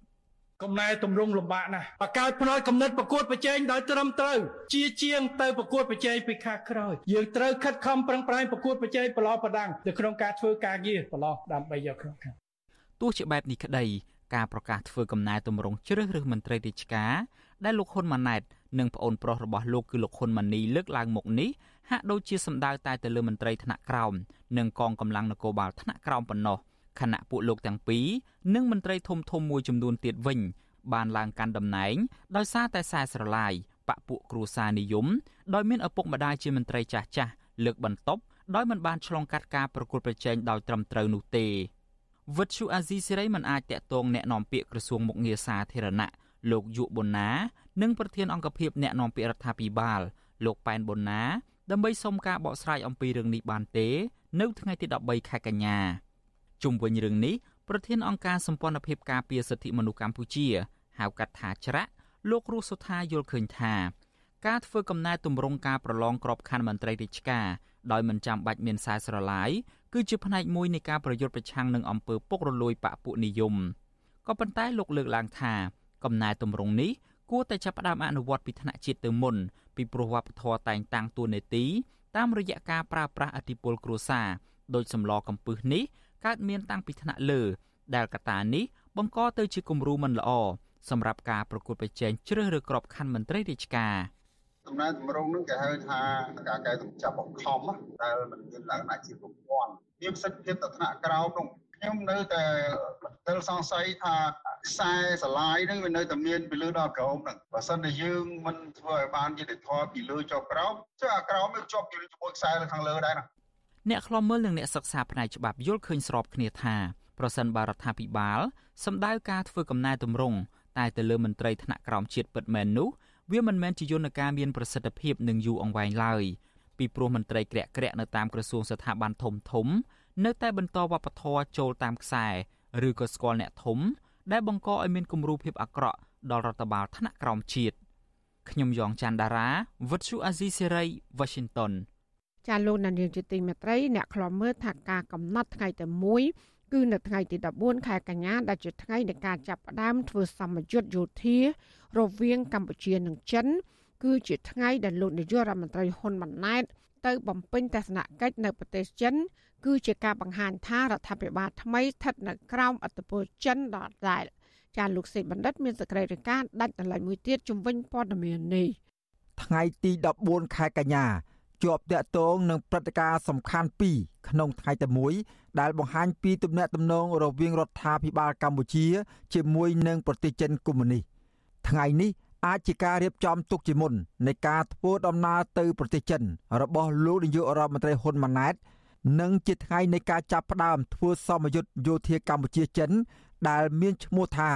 Speaker 12: កំណែតម្រង់លំបាកណាស់បកកើតផ្នែកកំណត់ប្រកួតប្រជែងដោយត្រឹមត្រូវជាជាងទៅប្រកួតប្រជែងពីខាងក្រោយយើងត្រូវខិតខំប្រឹងប្រែងប្រកួតប្រជែងប្រឡងប្រដាំងនៅក្នុងការធ្វើការងារប្រឡងដើម្បីយកក្នុងខាង
Speaker 10: ទោះជាបែបនេះក្តីការប្រកាសធ្វើកំណែតម្រង់ជ្រើសរើសមន្ត្រីរាជការដែលលោកហ៊ុនម៉ាណែតនិងប្អូនប្រុសរបស់លោកគឺលោកហ៊ុនម៉ាណីលើកឡើងមុខនេះហាក់ដូចជាសម្ដៅតែទៅលើមន្ត្រីថ្នាក់ក្រោមនិងកងកម្លាំងនគរបាលថ្នាក់ក្រោមប៉ុណ្ណោះ ខណៈពួកលោកទាំងពីរនិងមន្ត្រីធំធំមួយចំនួនទៀតវិញបានឡើងកាន់តំណែងដោយសារតែខ្សែស្រឡាយបពពួកគ្រួសារនិយមដោយមានឪពុកម្ដាយជាមន្ត្រីចាស់ចាស់លើកបន្ទប់ដោយមិនបានឆ្លងកាត់ការប្រកួតប្រជែងដោយត្រឹមត្រូវនោះទេវិទ្យុអាស៊ីសេរីមិនអាចតាក់ទងแนะនាំពាក្យក្រសួងមុខងារសាធារណៈលោកយុប៊ុនណានិងប្រធានអង្គភិបแนะនាំពាក្យរដ្ឋាភិបាលលោកប៉ែនប៊ុនណាដើម្បីសុំការបកស្រាយអំពីរឿងនេះបានទេ នៅថ្ងៃទី13ខែកញ្ញា ជុំវិញរឿងនេះប្រធានអង្គការសម្ព័ន្ធភាពការពារសិទ្ធិមនុស្សកម្ពុជាហៅកាត់ថាច្រាក់លោករស់សុថាយល់ឃើញថាការធ្វើកំណែទម្រង់ការប្រឡងក្របខ័ណ្ឌមន្ត្រីរាជការដោយមិនចាំបាច់មានខ្សែស្រឡាយគឺជាផ្នែកមួយនៃការប្រយុទ្ធប្រឆាំងនឹងអំពើពុករលួយបកពួកនិយមក៏ប៉ុន្តែលោកលើកឡើងថាកំណែទម្រង់នេះគួរតែចាប់ផ្ដើមអនុវត្តពីថ្នាក់ជាតិទៅមុនពីព្រោះវប្បធម៌តែងតាំងតួនាទីតាមរយៈការប្រើប្រាស់អធិបុលគ្រួសារដោយសម្លកំពឹសនេះ កើតមានតាំងពីថ្នាក់លើដែលកត្តានេះបង្កទៅជាគំរូមិនល្អសម្រាប់ការប្រកួតប្រជែងជ្រើសរើសក្របខ័ណ្ឌមន្ត្រីរាជការ
Speaker 13: ដំណើរតម្រង់នឹងគេហៅថាការកែសម្ចាប់បង្ខំដែលมันមានលក្ខណៈជាប្រព័ន្ធមានប្រសិទ្ធភាពទៅថ្នាក់ក្រោមនោះខ្ញុំនៅតែបន្ទិលសង្ស័យថាខ្សែស្រឡាយនឹងវានៅតែមានពីលើដល់ក្រោមហ្នឹងបើសិនតែយើងមិនធ្វើឲ្យបានយុត្តិធម៌ពីលើចុះក្រោមចុះអាក្រោមវាជាប់ជាមួយខ្សែនៅខាងលើដែរណា
Speaker 10: អ្នកខ្លំមើលនិងអ្នកសិក្សាផ្នែកច្បាប់យល់ឃើញស្របគ្នាថាប្រសិនបរដ្ឋាភិបាលសម្ដៅការធ្វើកំណែទម្រង់តែទៅលើមន្ត្រីថ្នាក់ក្រោមជាតិពិតមែននោះវាមិនមែនជាយន្តការមានប្រសិទ្ធភាពនឹងយូរអង្វែងឡើយពីព្រោះមន្ត្រីក្រាក់ក្រាក់នៅតាមក្រសួងស្ថាប័នធំធំ នៅតែបន្តវប្បធម៌ចូលតាមខ្សែឬក៏ស្គាល់អ្នកធំ ដែលបង្កឲ្យមានគំរូភាពអាក្រក់ដល់រដ្ឋបាលថ្នាក់ក្រោមជាតិខ្ញុំយ៉ងច័ន្ទដារាវិទ្យុអាស៊ីសេរី Washington
Speaker 1: ចាលោកនាយកជាទីមេត្រីអ្នកខ្លំមើលថាការកំណត់ថ្ងៃតែមួយគឺនៅថ្ងៃទី14ខែកញ្ញាដែលជាថ្ងៃនៃការចាប់ផ្ដើមធ្វើសម្ពយុទ្ធយោធា រវាងកម្ពុជានិងចិន គឺជាថ្ងៃដែលលោកនាយករដ្ឋមន្ត្រីហ៊ុនម៉ាណែតទៅបំពេញទស្សនកិច្ចនៅប្រទេសចិន គឺជាការបង្ហាញថារដ្ឋាភិបាលថ្មីស្ថិតនៅក្រោមអធិបតេយ្យចិនដដែលចាលោកសេបណ្ឌិតមានសេចក្តីរាយការណ៍ដាច់តម្លៃមួយទៀតជំវិញព័ត៌មាននេះ
Speaker 7: ថ្ងៃទី14ខែកញ្ញា ជាប់តាក់ទងនឹងព្រឹត្តិការណ៍សំខាន់ពីរក្នុងថ្ងៃតែមួយដែលបង្ហាញពីទំនាក់ទំនងរវាងរដ្ឋាភិបាលកម្ពុជា ជាមួយនឹងប្រទេសចិនកុម្មុយនីសថ្ងៃនេះអាចជាការរៀបចំទុកជាមុននៃការធ្វើដំណើរទៅប្រទេសចិន របស់លោកនាយករដ្ឋមន្ត្រីហ៊ុនម៉ាណែតនិងជាថ្ងៃនៃការចាប់ផ្ដើមធ្វើសមយុទ្ធយោធាកម្ពុជាចិន ដែលមានឈ្មោះថា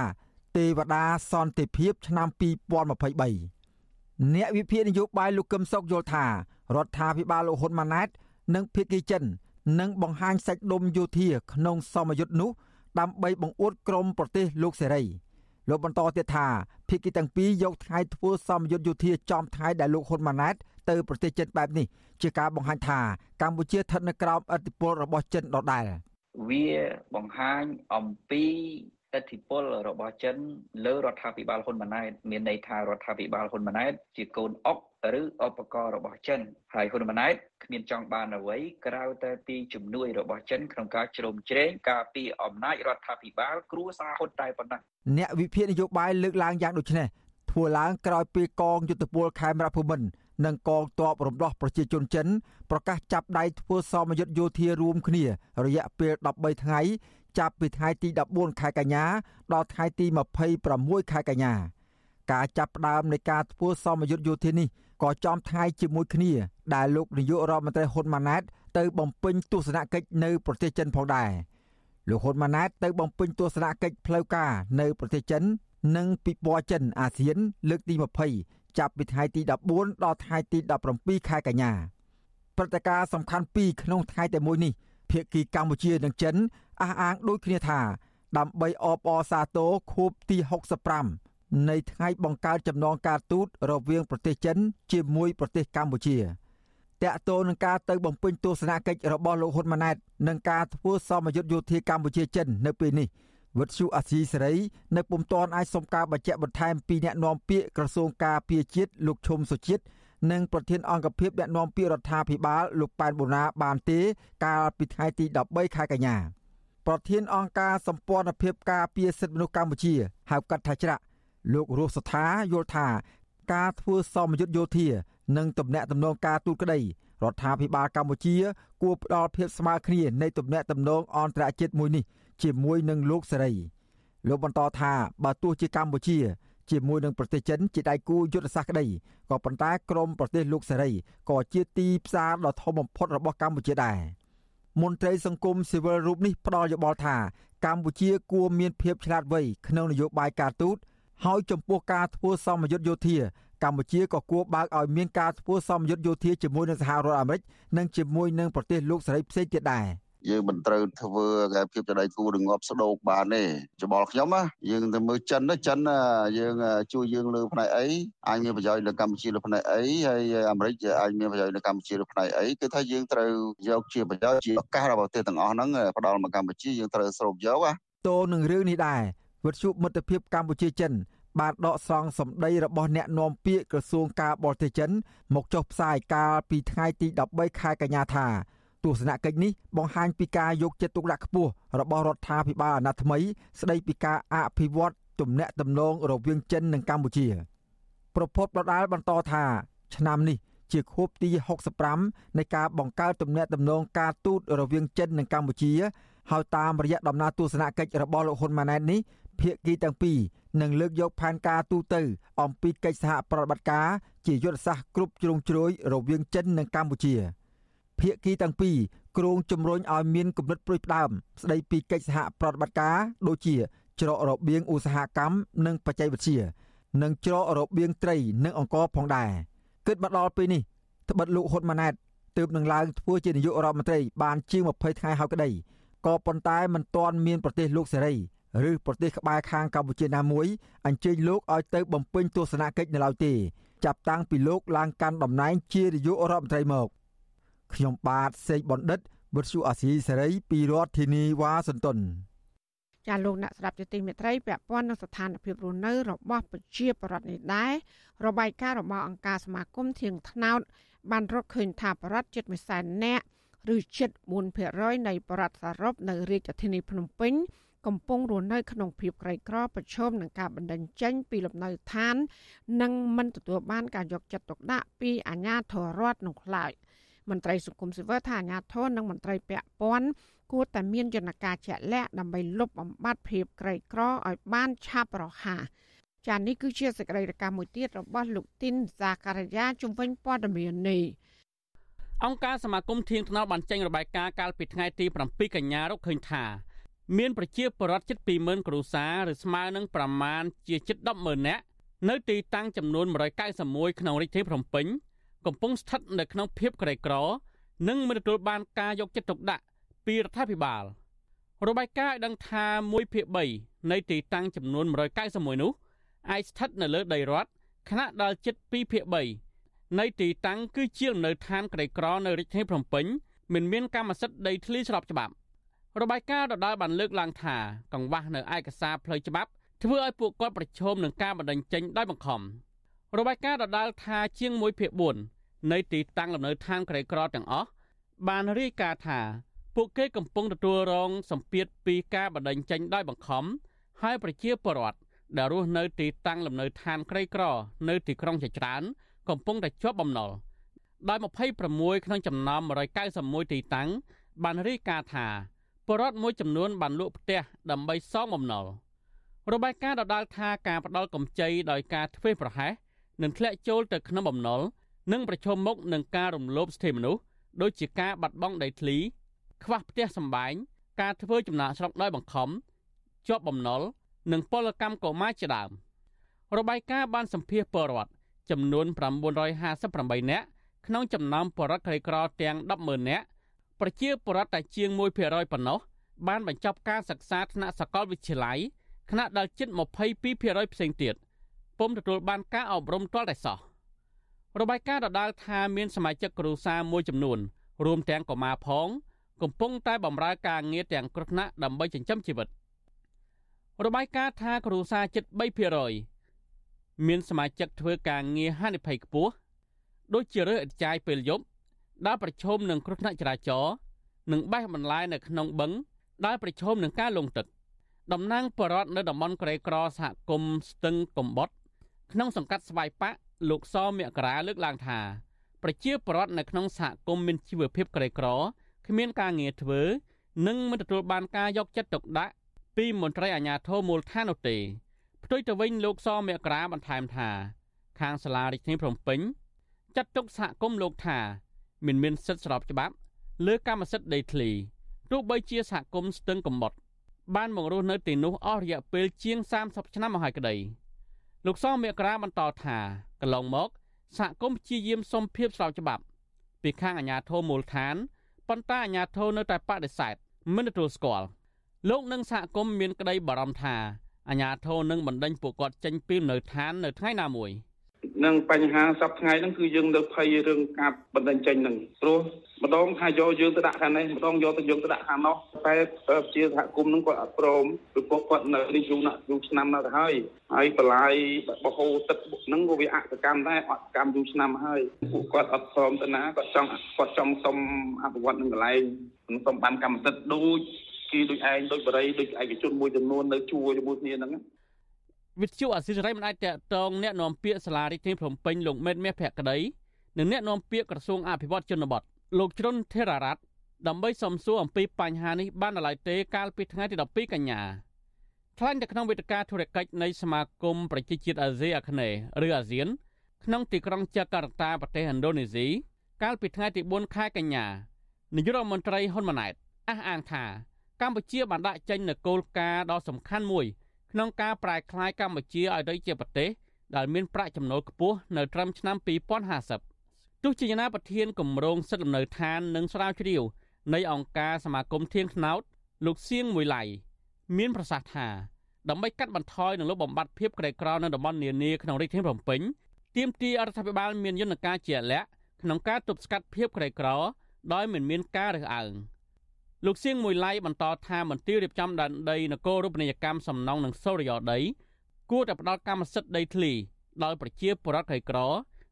Speaker 7: ទេវតាសន្តិភាពឆ្នាំ2023អ្នកវិភាគនយោបាយលោកកឹមសុខយល់ថា រដ្ឋាភិបាលលោកហ៊ុនម៉ាណែត និងភៀកគីចិននឹងបង្ហាញសាច់ដុំយោធាក្នុងសមយុទ្ធនោះដើម្បីបង្អួតក្រមប្រទេសលោកសេរីលោកបន្តទៀតថាភៀកគីទាំងពីរយកថ្ងៃធ្វើសមយុទ្ធយោធាចំថ្ងៃដែលលោកហ៊ុនម៉ាណែតទៅប្រទេសចិនបែបនេះជាការបង្ហាញថាកម្ពុជាស្ថិតនៅក្រោមឥទ្ធិពលរបស់ចិនដដែល
Speaker 14: វាបង្ហាញអំពី ឥទ្ធិពលរបស់ចិនលើរដ្ឋាភិបាលហ៊ុនម៉ាណែតមានន័យថារដ្ឋាភិបាលហ៊ុនម៉ាណែតជាកូនអុកឬឧបករណ៍របស់ចិនហើយហ៊ុនម៉ាណែតគ្មានចង់បានអ្វីក្រៅតែពីជំនួយរបស់ចិនក្នុងការជ្រោមជ្រែងការពីអំណាចរដ្ឋាភិបាល គ្រួសារហ៊ុនតែប៉ុណ្ណោះ
Speaker 7: អ្នកវិភាគនយោបាយលើកឡើងយ៉ាងដូចនេះធ្វើឡើងក្រោយពីកងយុទ្ធពលខេមរៈភូមិន្ទនិងកងទ័ពរំដោះប្រជាជនចិនប្រកាសចាប់ដៃធ្វើសមយុទ្ធយោធារួមគ្នា រយៈពេល13ថ្ងៃ ចាប់ពីថ្ងៃទី14ខែកញ្ញាដល់ថ្ងៃទី26ខែកញ្ញាការចាប់ផ្ដើមនៃការធ្វើសមយុទ្ធយោធានេះក៏ចំថ្ងៃជាមួយគ្នា ដែលលោកនាយករដ្ឋមន្ត្រីហ៊ុនម៉ាណែតទៅបំពេញទស្សនកិច្ចនៅប្រទេសចិនផងដែរលោកហ៊ុនម៉ាណែតទៅបំពេញទស្សនកិច្ចផ្លូវការនៅប្រទេសចិន និងពិព័រណ៍ចិនអាស៊ាន លើកទី20ចាប់ពីថ្ងៃទី14ដល់ថ្ងៃទី17ខែកញ្ញាព្រឹត្តិការណ៍សំខាន់ពីរក្នុងថ្ងៃតែមួយនេះ ភាគីកម្ពុជានិងចិនអះអាងដូចគ្នាថា ដើម្បីអបអរសាទរខួបទី65នៃថ្ងៃបង្កើតចំណងការទូតរវាងប្រទេសចិន ជាមួយប្រទេសកម្ពុជាតាក់ទងនឹងការទៅបំពេញទស្សនកិច្ចរបស់លោកហ៊ុនម៉ាណែតនិងការធ្វើសមយុទ្ធយោធាកម្ពុជាចិននៅពេលនេះវិទ្យុអាស៊ីសេរីនៅពុំទាន់អាចសុំការបញ្ជាក់បន្ថែមពីអ្នកនាំពាក្យក្រសួងការពារជាតិលោកឈុំសុជាតិ និងប្រធានអង្គភិបអ្នកនាំពាក្យរដ្ឋាភិបាលលោកប៉ែនបូណាបានទេ កាលពីថ្ងៃទី13ខែកញ្ញាប្រធានអង្គការសម្ព័ន្ធភាពការពារសិទ្ធិមនុស្សកម្ពុជាហៅកាត់ថាច្រាក់លោករស់សថាយល់ថា ការធ្វើសមយុទ្ធយោធា និងទំនាក់ទំនងការទូតក្តីរដ្ឋាភិបាលកម្ពុជា គួរផ្ដល់ភាពស្មើគ្នានៃទំនាក់ទំនងអន្តរជាតិមួយនេះ ជាមួយនឹងលោកសេរីលោកបន្តថាបើទោះជាកម្ពុជា ជាមួយនឹងប្រទេសចិនជាដៃគូយុទ្ធសាស្ត្រក្តីក៏ប៉ុន្តែក្រមប្រទេសលោកសេរីក៏ជាទីផ្សារដ៏ធំបំផុតរបស់កម្ពុជាដែរមន្ត្រីសង្គមស៊ីវិលរូបនេះផ្ដល់យោបល់ថាកម្ពុជាគួរមានភាពឆ្លាតវៃក្នុងនយោបាយការទូតហើយចំពោះការធ្វើសមយុទ្ធយោធាកម្ពុជាក៏គួរបើកឲ្យមានការធ្វើសមយុទ្ធយោធាជាមួយនឹងសហរដ្ឋអាមេរិកនិងជាមួយនឹងប្រទេសលោកសេរីផ្សេងទៀតដែរ។
Speaker 13: យើងមិនត្រូវធ្វើគេភាពចដៃគូរងាប់ស្ដោកបានទេច្បល់ខ្ញុំណាយើងទៅមើលចិនណាចិនយើងជួយយើងលើផ្នែកអីអាចមានប្រយោជន៍នៅកម្ពុជាលើផ្នែកអីហើយអាមេរិកអាចមានប្រយោជន៍នៅកម្ពុជាលើផ្នែកអីគឺថាយើងត្រូវយកជាប្រយោជន៍ជាឱកាសរបស់ប្រទេសទាំងអស់ហ្នឹងផ្ដល់មកកម្ពុជាយើងត្រូវស្រូបយកណា
Speaker 7: តោនឹងរឿងនេះដែរវិទ្យុមិត្តភាពកម្ពុជាចិនបានដកស្រង់សម្ដីរបស់អ្នកនាំពាក្យក្រសួងការបរទេសចិនមកចុះផ្សាយកាលពីថ្ងៃទី13ខែកញ្ញាថា ទស្សនកិច្ចនេះបង្ហាញពីការយកចិត្តទុកដាក់ខ្ពស់របស់រដ្ឋាភិបាលអាណត្តិថ្មីស្ដីពីការអភិវឌ្ឍទំនាក់ទំនងរវាងចិននិងកម្ពុជា ប្រពន្ធដដាលបន្តថាឆ្នាំនេះជាខួបទី65នៃការបង្កើតទំនាក់ទំនងការទូតរវាងចិននិងកម្ពុជាហើយតាមរយៈដំណើរទស្សនកិច្ចរបស់លោកហ៊ុនម៉ាណែតនេះភាគីទាំងពីរនឹងលើកយកផែនការទូទៅ អំពីកិច្ចសហប្រតិបត្តិការជាយុទ្ធសាស្ត្រគ្រប់ជ្រុងជ្រោយរវាងចិននិងកម្ពុជា។ ភាគីទាំងពីរគ្រោងជំរុញឲ្យមានគំនិតព្រួយផ្ដើមស្ដីពីកិច្ចសហប្រតិបត្តិការដូចជា ច្រករបៀងឧស្សាហកម្មនិងបច្ចេកវិទ្យានិងច្រករបៀងត្រីនិងអង្គរផងដែរគិតមកដល់ពេលនេះត្បិតលោកហ៊ុនម៉ាណែតទើបនឹងឡើងធ្វើជានាយករដ្ឋមន្ត្រីបានជាង20ថ្ងៃហើយក្តីក៏ប៉ុន្តែមិនទាន់មានប្រទេសលោកសេរីឬប្រទេសក្បែរខាងកម្ពុជាណាមួយអញ្ជើញលោកឲ្យទៅបំពេញទស្សនកិច្ចនៅឡើយទេចាប់តាំងពីលោកឡើងកាន់តំណែងជានាយករដ្ឋមន្ត្រីមក ខ្ញុំបាទសេកបណ្ឌិតវុទ្ធុអាស៊ីសេរីពីរដ្ឋធានីវ៉ាស៊ីនតោន
Speaker 1: ចាលោកអ្នកស្ដាប់ជាទីមេត្រីពាក់ព័ន្ធនឹងស្ថានភាពរស់នៅរបស់ប្រជាពលរដ្ឋនេះដែររបាយការណ៍របស់អង្គការសមាគមធៀងថ្នោត បានរកឃើញថាបរិវត្តជិត1សែននាក់ឬជិត4%នៃបរិវត្តសរុបនៅរាជធានីភ្នំពេញកំពុងរស់នៅក្នុងភាពក្រីក្រប្រឈមនឹងការបណ្តេញចេញពីលំនៅឋាន និងមិនទទួលបានការយកចិត្តទុកដាក់ពីអាជ្ញាធររដ្ឋនោះឡើយ មន្ត្រីសង្គមស៊ីវិលថាអាជ្ញាធរនិងមន្ត្រីពាក់ព័ន្ធគួរតែមានយន្តការជាក់លាក់ដើម្បីលុបបំបាត់ភាពក្រីក្រឲ្យបានឆាប់រហ័សចា៎នេះគឺជាសេចក្តីរាយការណ៍មួយទៀតរបស់លោកទីនសាការីយ៉ាជំវិញព័ត៌មាននេះ
Speaker 2: អង្គការសមាគមធៀងថ្នោតបានចេញរបាយការណ៍កាលពីថ្ងៃទី7កញ្ញារកឃើញថាមានប្រជាពលរដ្ឋជិត20000គ្រួសារឬស្មើនឹងប្រមាណជាជិត100,000នាក់នៅទីតាំងចំនួន191ក្នុងរាជធានីភ្នំពេញ កំពុងស្ថិតនៅក្នុងភាពក្រីក្រ និងមិនទទួលបានការយកចិត្តទុកដាក់ពីរដ្ឋាភិបាលរបាយការណ៍ឲ្យដឹងថា1ភាគ3នៃទីតាំងចំនួន191នោះអាចស្ថិតនៅលើដីរដ្ឋខណៈដែលជិត2ភាគ3នៃទីតាំងគឺជាលំនៅឋានក្រីក្រនៅរាជធានីភ្នំពេញមិនមានកម្មសិទ្ធិដីធ្លីស្របច្បាប់របាយការណ៍ដដែលបានលើកឡើងថាកង្វះនៅឯកសារផ្លូវច្បាប់ធ្វើឲ្យពួកគាត់ប្រឈមនឹងការបណ្តេញចេញដោយបង្ខំរបាយការណ៍ដដែលថាជាង1ភាគ4 នៃទីតាំងលំនៅឋានក្រីក្រទាំងអស់បានរាយការណ៍ថាពួកគេកំពុងទទួលរងសម្ពាធពីការបណ្តេញចេញដោយបង្ខំហើយប្រជាពលរដ្ឋដែលរស់នៅទីតាំងលំនៅឋានក្រីក្រ នៅទីក្រុងជាច្រើន កំពុងតែជាប់បំណុលដោយ26ក្នុងចំណោម191ទីតាំងបានរាយការណ៍ថាបរដ្ឋមួយចំនួនបានលក់ផ្ទះដើម្បីសងបំណុលរបាយការណ៍ដដាលថាការផ្ដាល់កម្ចីដោយការធ្វេសប្រហែសនឹងធ្លាក់ចូលទៅក្នុងបំណុល និងប្រឈមមុខនឹងការរំលោភសិទ្ធិមនុស្សដូចជាការបាត់បង់ដីធ្លី ខ្វះផ្ទះសម្បែងការធ្វើចំណាកស្រុកដោយបង្ខំជាប់បំណុលនិងពលកម្មកុមារជាដើមរបាយការណ៍បានសម្ភាសពលរដ្ឋចំនួន958នាក់ក្នុងចំណោមពលរដ្ឋក្រីក្រទាំង100,000នាក់ប្រជាពលរដ្ឋតែជាង1%ប៉ុណ្ណោះបានបញ្ចប់ការសិក្សាថ្នាក់សាកលវិទ្យាល័យខណៈដែលជិត22%ផ្សេងទៀតពុំទទួលបានការអប់រំទាល់តែសោះ របាយការណ៍ដដាលថាមានសមាជិកគ្រួសារមួយចំនួនរួមទាំងកុមារផង កំពុងតែបម្រើការងារទាំងគ្រោះថ្នាក់ដើម្បីចិញ្ចឹមជីវិតរបាយការណ៍ថាគ្រួសារជិត3%មានសមាជិកធ្វើការងារហានិភ័យខ្ពស់ដូចជារើសឥតចាយពេលយប់ដែលប្រឈមនឹងគ្រោះថ្នាក់ចរាចរណ៍និងបេះបន្លាយនៅក្នុងបឹងដែលប្រឈមនឹងការលង់ទឹកតំណាងបរដ្ឋនៅតំបន់ក្រេក្រសហគមន៍ស្ទឹងកំបុតក្នុងសង្កាត់ស្វាយប៉ាក់ លោកសមករាលើកឡើងថាប្រជាពលរដ្ឋនៅក្នុងសហគមន៍មានជីវភាពក្រីក្រគ្មានការងារធ្វើនិងមិនទទួលបានការយកចិត្តទុកដាក់ពីមន្ត្រីអាជ្ញាធរមូលដ្ឋាននោះទេផ្ទុយទៅវិញលោកសមករាបន្ថែមថា ខាងសាលារាជធានីភ្នំពេញចាត់ទុកសហគមន៍លោកថាមិនមានសិទ្ធិស្របច្បាប់ លើកម្មសិទ្ធិដីធ្លីទោះបីជាសហគមន៍ស្ទឹងកំបុតបានមករស់នៅទីនោះអស់រយៈពេលជាង30ឆ្នាំមកហើយក្តី លោកសមេក្រាបន្តថាកន្លងមកសហគមន៍ព្យាយាមសុំភាពស្របច្បាប់ ពីខាងអាជ្ញាធរមូលដ្ឋានប៉ុន្តែអាជ្ញាធរនៅតែបដិសេធមិនទទួលស្គាល់លោកនិងសហគមន៍មានក្តីបារម្ភថាអាជ្ញាធរនឹងបណ្ដេញពួកគាត់ចេញពីនៅឋាននៅថ្ងៃណាមួយ។
Speaker 15: នឹងបញ្ហាសប្តាហ៍ថ្ងៃហ្នឹងគឺយើងនៅភ័យរឿងការបណ្ដឹងចេញហ្នឹងព្រោះម្ដងថាយកយើងទៅដាក់ខាងនេះម្ដងយកទៅយើងទៅដាក់ខាងនោះតែជាសហគមន៍ហ្នឹងគាត់អត់ព្រមព្រោះពួកគាត់នៅនេះយូរណាស់យូរឆ្នាំណាស់ទៅហើយហើយបន្លាយបហូរទឹកហ្នឹងក៏វាអកកម្មដែរអត់កម្មយូរឆ្នាំហើយពួកគាត់អត់ព្រមទៅណាគាត់ចង់គាត់ចង់សុំអភិវឌ្ឍនឹងកន្លែងសុំបានកម្មសិទ្ធិដូចគេដូចឯងដូចបរិយដូចឯកជនមួយចំនួននៅជួរជាមួយគ្នាហ្នឹង
Speaker 2: វិទ្យុអសិរ័យមិនអាចតកតងអ្នកនាំពាក្យសាលារដ្ឋាភិបាលភ្នំពេញលោកមេតមាសភក្តីនិងអ្នកនាំពាក្យក្រសួងអភិវឌ្ឍជនបទលោកជ្រុនធេររ៉ាត់ដើម្បីសំសួរអំពីបញ្ហានេះបាននៅឡើយទេកាលពីថ្ងៃទី12កញ្ញាថ្លែងនៅក្នុងវេទិកាធុរកិច្ចនៃសមាគមប្រជាជាតិអាស៊ីអាគ្នេយ៍ឬអាស៊ាន ក្នុងទីក្រុងចាកាតា ប្រទេសឥណ្ឌូនេស៊ីកាលពីថ្ងៃទី4ខែកញ្ញានាយករដ្ឋមន្ត្រីហ៊ុនម៉ាណែតអះអាងថាកម្ពុជាបានដាក់ចេញនូវគោលការណ៍ដ៏សំខាន់មួយ ក្នុងការប្រែក្លាយកម្ពុជាឲ្យទៅជាប្រទេសដែលមានប្រាក់ចំណូលខ្ពស់នៅត្រឹមឆ្នាំ2050ទោះជាយ៉ាងណាប្រធានគម្រោងសិទ្ធិលំនៅឋាននិងស្រាវជ្រាវនៃអង្គការសមាគមធៀងថ្នោតលោកសៀងមួយឡៃមានប្រសាសន៍ថាដើម្បីកាត់បន្ថយនិងលុបបំបាត់ភាពក្រីក្រនៅតំបន់នានាក្នុងរាជធានីភ្នំពេញទាមទាររដ្ឋាភិបាលមានយន្តការជាក់លាក់ក្នុងការទប់ស្កាត់ភាពក្រីក្រដោយមិនមានការរើសអើង លោកសៀងមួយឡៃបន្តថាមន្ទីររៀបចំដែនដីនគររូបនីយកម្មសំណង់និងសូរិយោដីគួរតែផ្ដល់កម្មសិទ្ធិដីធ្លីដល់ប្រជាពលរដ្ឋក្រីក្រ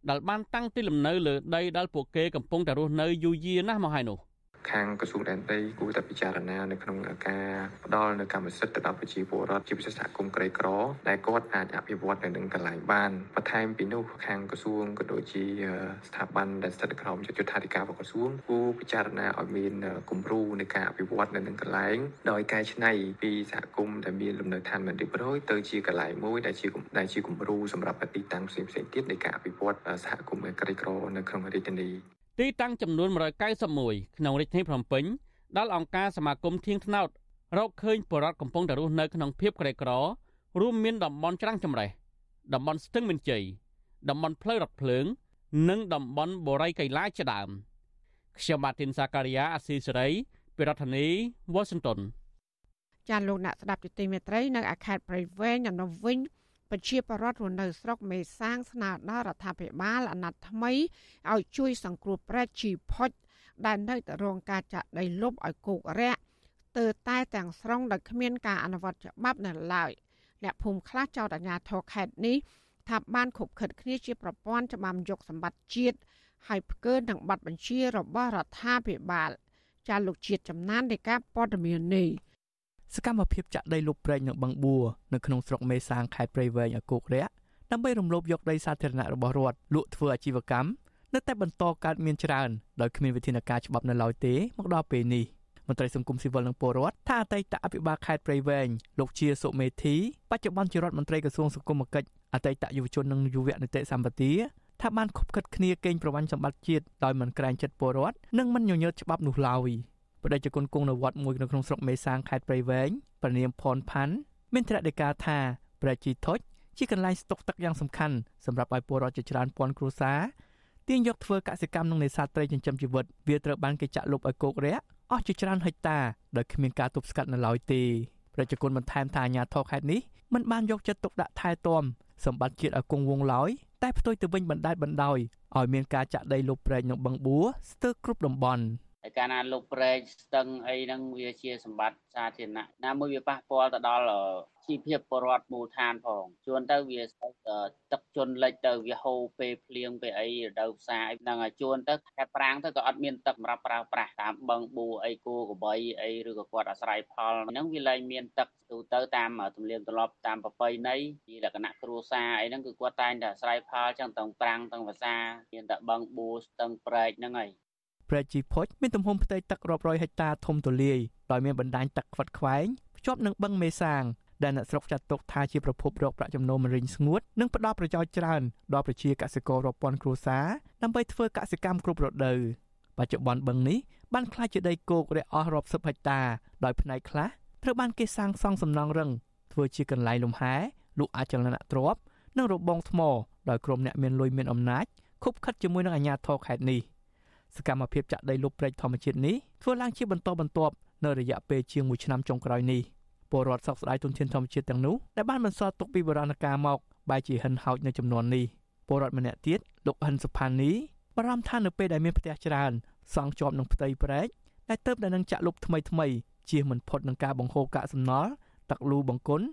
Speaker 2: ដែលបានតាំងទីលំនៅលើដីដែលពួកគេកំពុងតែរស់នៅយូរយារណាស់មកហើយនោះ។
Speaker 16: ខាងក្រសួងដែនដីគួរតែពិចារណានៅក្នុងការផ្ដល់នៅកម្មសិទ្ធិទៅដល់ប្រជាពលរដ្ឋជាពិសេសសហគមន៍ក្រីក្រដែលគាត់អាចអភិវឌ្ឍនៅនឹងកន្លែងបានបន្ថែមពីនោះខាងក្រសួងក៏ដូចជាស្ថាប័នដែលស្ថិតក្រោមយុទ្ធធិការរបស់ក្រសួងគួរពិចារណាឲ្យមានគំរូនៃការអភិវឌ្ឍនៅនឹងកន្លែងដោយកែច្នៃពីសហគមន៍ដែលមានលំនៅឋានមិនរៀបរយទៅជាកន្លែងមួយដែលជាដែលជាគំរូសម្រាប់ទីតាំងផ្សេងៗទៀតនៃការអភិវឌ្ឍសហគមន៍ក្រីក្រនៅក្នុងរាជធានី
Speaker 2: ទីតាំងចំនួន191ក្នុងរាជធានីភ្នំពេញដែលអង្គការសមាគមធៀងថ្នោតរកឃើញបរិវត្តកំពុងតែរស់នៅក្នុងភាពក្រីក្រ រួមមានតំបន់ច្រាំងចម្រេះតំបន់ស្ទឹងមានជ័យតំបន់ផ្លូវរថភ្លើង និងតំបន់បូរីកៃឡាជាដើមខ្ញុំម៉ាទីនសាការីយ៉ាអស៊ីសេរីពីរដ្ឋធានី Washington
Speaker 1: ចាលោកអ្នកស្ដាប់យុតិមេត្រីនៅអាខេតព្រៃវែងនៅវិញ ប្រជាពលរដ្ឋរស់នៅស្រុកមេសាងស្នើដល់រដ្ឋាភិបាលអាណត្តិថ្មីឲ្យជួយសង្គ្រោះប្រែតជីផុចដែលនៅតែរងការចាក់ដីលុបឲ្យគោករាក់ទើតែទាំងស្រុងដោយគ្មានការអនុវត្តច្បាប់នៅឡើយអ្នកភូមិខ្លះចោទអាជ្ញាធរខេត្តនេះថាបានខុបខិតគ្នាជាប្រព័ន្ធច្បាមយកសម្បត្តិជាតិហើយផ្កើនឹងបាត់បញ្ជារបស់រដ្ឋាភិបាលចាលោកជាតិចំណាននៃការព័ត៌មាននេះ
Speaker 17: សកម្មភាពចាក់ដីលុបព្រែកនៅបឹងបួរនៅក្នុងស្រុកមេសាងខេត្តព្រៃវែងឲ្យគោករាក់ដើម្បីរំលោភយកដីសាធារណៈរបស់រដ្ឋលក់ធ្វើអាជីវកម្មនៅតែបន្តកើតមានច្រើនដោយគ្មានវិធានការច្បាប់នៅឡើយទេមកដល់ពេលនេះមន្ត្រីសង្គមស៊ីវិលនិងពលរដ្ឋថាអតីតអភិបាលខេត្តព្រៃវែងលោកជាសុមេធីបច្ចុប្បន្នជារដ្ឋមន្ត្រីក្រសួងសង្គមគិច្ចអតីតយុវជននិងយុវនីតិសម្បទាថាបានខົບខិតគ្នាកេងប្រវ័ញ្ចសម្បត្តិជាតិដោយមិនក្រែងចិត្តពលរដ្ឋនិងមិនញញើតច្បាប់នោះឡើយ។ បដិជគុណគង់នៅវត្តមួយនៅក្នុងស្រុកមេសាងខេត្តព្រៃវែងព្រះនាមផនផាន់មានត្រាដីកាថាព្រះជីថុចជាកន្លែងស្តុកទឹកយ៉ាងសំខាន់សម្រាប់ឲ្យពលរដ្ឋជាច្រើនពាន់គ្រួសារទាញយកធ្វើកសិកម្មនិងនេសាទត្រីចិញ្ចឹមជីវិតវាត្រូវបានគេចាក់លុបឲ្យគោករាក់អស់ជាច្រើនហិកតាដោយគ្មានការទប់ស្កាត់នៅឡើយទេប្រជាជនបន្ថែមថាអាញាធរខេត្តនេះមិនបានយកចិត្តទុកដាក់ថែទាំសម្បត្តិជាតិឲ្យគង់វង្សឡើយតែផ្ទុយទៅវិញបណ្តែតបណ្ដោយឲ្យមានការចាក់ដីលុបព្រែកនៅបឹងបួស្ទើរគ្រប់តំបន់
Speaker 18: ហើយកាលណាលុបព្រែកស្ទឹងអីហ្នឹងវាជាសម្បត្តិសាធារណៈណាមួយវាប៉ះពាល់ទៅដល់ជីវភាពពលរដ្ឋមូលដ្ឋានផងជួនទៅវាទឹកជន់លិចទៅវាហូរពេលភ្លៀងពេលអីរដូវផ្សាយហ្នឹងហើយជួនទៅខែប្រាំងទៅក៏អត់មានទឹកសម្រាប់ប្រើប្រាស់តាមបឹងបួអីគោកបីអីឬក៏គាត់អាស្រ័យផលហ្នឹងវាលែងមានទឹកទូទៅតាមទំនៀមទម្លាប់តាមប្រពៃណីជាលក្ខណៈគ្រួសារអីហ្នឹងគឺគាត់តែងតែអាស្រ័យផលចឹងទាំងប្រាំងទាំងភាសាមានតែបឹងបួស្ទឹងព្រែកហ្នឹងហើយ
Speaker 17: ព្រែកជីផុចមានទំហំផ្ទៃទឹករាប់រយហិកតាធំទូលាយដោយមានបណ្ដាញទឹកខ្វិតខ្វែងភ្ជាប់នឹងបឹងមេសាងដែលអ្នកស្រុកចាត់ទុកថាជាប្រភពរកប្រាក់ចំណូលមរិញស្ងួតនិងផ្ដល់ប្រយោជន៍ច្រើនដល់ប្រជាកសិកររាប់ពាន់គ្រួសារដើម្បីធ្វើកសិកម្មគ្រប់រដូវបច្ចុប្បន្នបឹងនេះបានក្លាយជាដីគោករះអស់រាប់សិបហិកតាដោយផ្នែកខ្លះត្រូវបានគេសាងសង់សំណង់រឹងធ្វើជាកន្លែងលំហែលក់អចលនទ្រព្យនិងរបងថ្មដោយក្រុមអ្នកមានលុយមានអំណាចខុបខិតជាមួយនឹងអាជ្ញាធរខេត្តនេះ សកម្មភាពចាក់ដីលុបព្រែកធម្មជាតិនេះធ្វើឡើងជាបន្តបន្ទាប់នៅរយៈពេលជាង1ឆ្នាំចុងក្រោយនេះពលរដ្ឋសោកស្ដាយទុនធានធម្មជាតិទាំងនោះដែលបានបន្សល់ទុកពីបុរាណកាលមកបែរជាហិនហោចនៅចំនួននេះពលរដ្ឋម្នាក់ទៀតលោកហិនសុផានីបារម្ភថានៅពេលដែលមានផ្ទះច្រើនសង់ជាប់នឹងផ្ទៃព្រែកដែលទៅតែនឹងចាក់លុបថ្មីថ្មីជៀសមិនផុតនឹងការបង្ហូរកាកសំណល់ទឹកលូបង្គន់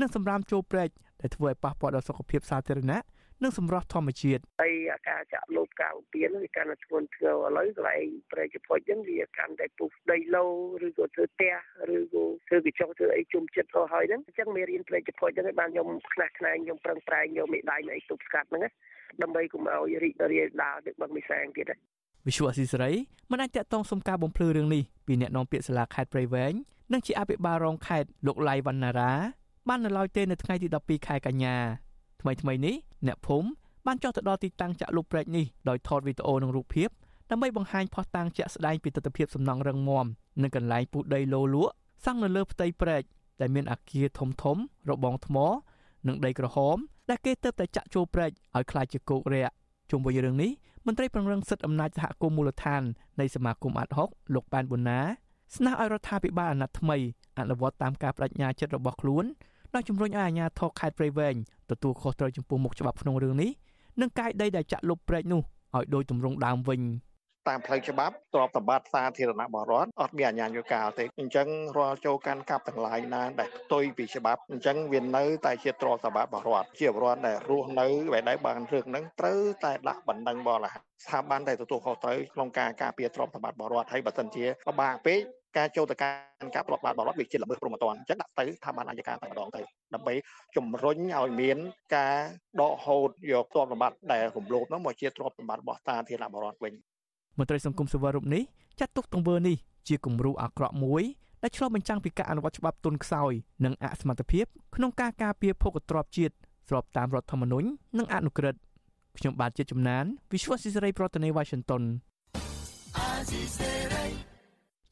Speaker 17: និងសម្រាមចូលព្រែកដែលធ្វើឲ្យប៉ះពាល់ដល់សុខភាពសាធារណៈ និងសម្រស់ធម្មជាតិ
Speaker 8: ហើយការចាក់លូបការពៀនវាកាន់តែធ្ងន់ធ្ងរឥឡូវកន្លែងប្រេចពុជហ្នឹងវាកាន់តែពុះដីឡូឬក៏ធ្វើផ្ទះឬក៏ធ្វើកញ្ចក់ធ្វើអីជុំចិត្តទៅហើយហ្នឹងអញ្ចឹងមេរៀនប្រេចពុជហ្នឹងបានខ្ញុំខ្នះខ្នែងខ្ញុំប្រឹងប្រែងយកមេដៃនៃទប់ស្កាត់ហ្នឹងដើម្បីកុំឲ្យរីករាលដាលទៅបឹងមិសាងទៀត
Speaker 17: វិសុអសីសេរីមិនអាចតតងសុំការបំភ្លឺរឿងនេះពីអ្នកនាំពាក្យសាលាខេត្តព្រៃវែងនិងជាអភិបាលរងខេត្តលោកឡៃវណ្ណារាបាននៅឡើយទេនៅថ្ងៃទី12ខែកញ្ញា ថ្មីថ្មីនេះអ្នកភូមិបានចុះទៅដល់ទីតាំងចាក់លុបព្រែកនេះដោយថតវីដេអូនិងរូបភាព ដើម្បីបង្ហាញផុសតាងជាក់ស្ដែងពីទស្សនវិជ្ជាសំណង់រឹងមាំនិងកន្លែងពូដីលោលក់សង់នៅលើផ្ទៃព្រែកដែលមានអាគារធំធំរបងថ្ម និងដីក្រហមដែលគេទើបតែចាក់ចូលព្រែកឲ្យคล้ายជាគោករាក់ជុំវិញរឿងនេះមន្ត្រីប្រឹងរឹងសិទ្ធិអំណាចសហគមន៍មូលដ្ឋាននៃសមាគមអាត់ហុកលោកប៉ែនប៊ុនណាស្នើឲ្យរដ្ឋាភិបាលអាណត្តិថ្មីអនុវត្តតាមការបដិញ្ញាចិត្តរបស់ខ្លួន ដោយជំរុញឲ្យអាជ្ញាធរខេត្តព្រៃវែងទទួលខុសត្រូវចំពោះមុខច្បាប់ក្នុងរឿងនេះនិងកាយដីដែលចាក់លុបព្រែកនោះឲ្យដោយទម្រង់ដើមវិញ
Speaker 19: តាមផ្លូវច្បាប់ទ្រព្យសម្បត្តិសាធារណៈបរិវត្តអត់មានអាជ្ញាយោកាទេអញ្ចឹងរាល់ចូលកាន់កាប់ទាំងឡាយណាដែលផ្ទុយពីច្បាប់អញ្ចឹងវានៅតែជាទ្រព្យសម្បត្តិបរិវត្តជាបរិវត្តដែលរស់នៅបែបដែលបានរឿងហ្នឹងត្រូវតែដាក់បណ្ដឹងបលហស្ថាប័នដែលទទួលខុសត្រូវក្នុងការការពារទ្រព្យសម្បត្តិបរិវត្តហើយបើសិនជាពិបាកពេក ការចូលទៅកាន់ការប្រត់បាត់បរិបទវាជាល្មើសព្រហ្មទណ្ឌអញ្ចឹងដាក់ទៅថាបានអាយកាតែម្ដងទៅដើម្បីជំរុញឲ្យមានការដកហូតយកទ្រព្យសម្បត្តិដែលរំលោភនោះមកជាទ្រព្យសម្បត្តិរបស់សាធារណបរិបទវិញ
Speaker 17: មន្ត្រីសង្គមសិវិលរូបនេះចាត់ទុកទង្វើនេះជាគំរូអាក្រក់មួយដែលឆ្លុះបញ្ចាំងពីការអនុវត្តច្បាប់ទុនខ្សោយនិងអសមត្ថភាពក្នុងការការពារភោគទ្រព្យជាតិស្របតាមរដ្ឋធម្មនុញ្ញនិងអនុក្រឹត្យខ្ញុំបាទជាជំនាញ Visual Society ប្រធានាទី Washington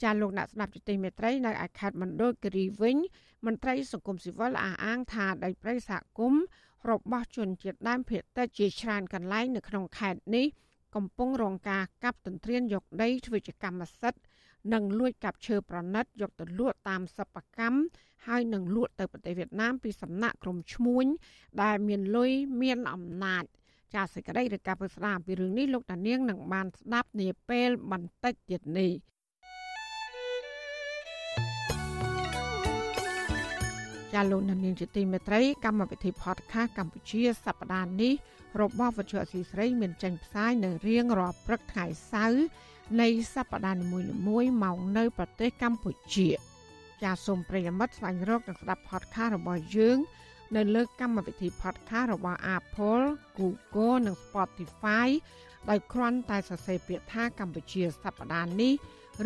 Speaker 1: ចាលោកអ្នកស្ដាប់ជទីមេត្រីនៅឯខេត្តមណ្ឌលគិរីវិញមន្ត្រីសង្គមស៊ីវិលអះអាងថាដីព្រៃសហគមន៍របស់ជនជាតិដើមភាគតិចជាច្រើនកន្លែងនៅក្នុងខេត្តនេះកំពុងរងការកាប់ទន្ទ្រានយកដីធ្វើជាកម្មសិទ្ធិនិងលួចកាប់ឈើប្រណិតយកទៅលក់តាមសិប្បកម្មហើយនឹងលក់ទៅប្រទេសវៀតណាមពីសំណាក់ក្រុមឈ្មួញដែលមានលុយមានអំណាចចាសសេចក្តីឬការពិស្ដារពីរឿងនេះលោកតានាងនឹងបានស្ដាប់នាពេលបន្តិចទៀតនេះ ចាលោកនាងជាទីមេត្រីកម្មវិធី podcast កម្ពុជាសប្តាហ៍នេះរបស់វិទ្យុអសីស្រីមានចេញផ្សាយនៅរៀងរាល់ព្រឹកថ្ងៃសៅរ៍នៃសប្តាហ៍នីមួយៗមកនៅប្រទេសកម្ពុជាចាសសូមប្រិយមិត្តស្វែងរកនិងស្ដាប់ podcast របស់យើង នៅលើកម្មវិធី podcast របស់ Apple, Google និង Spotify ដោយគ្រាន់តែសរសេរពាក្យថាកម្ពុជាសប្តាហ៍នេះ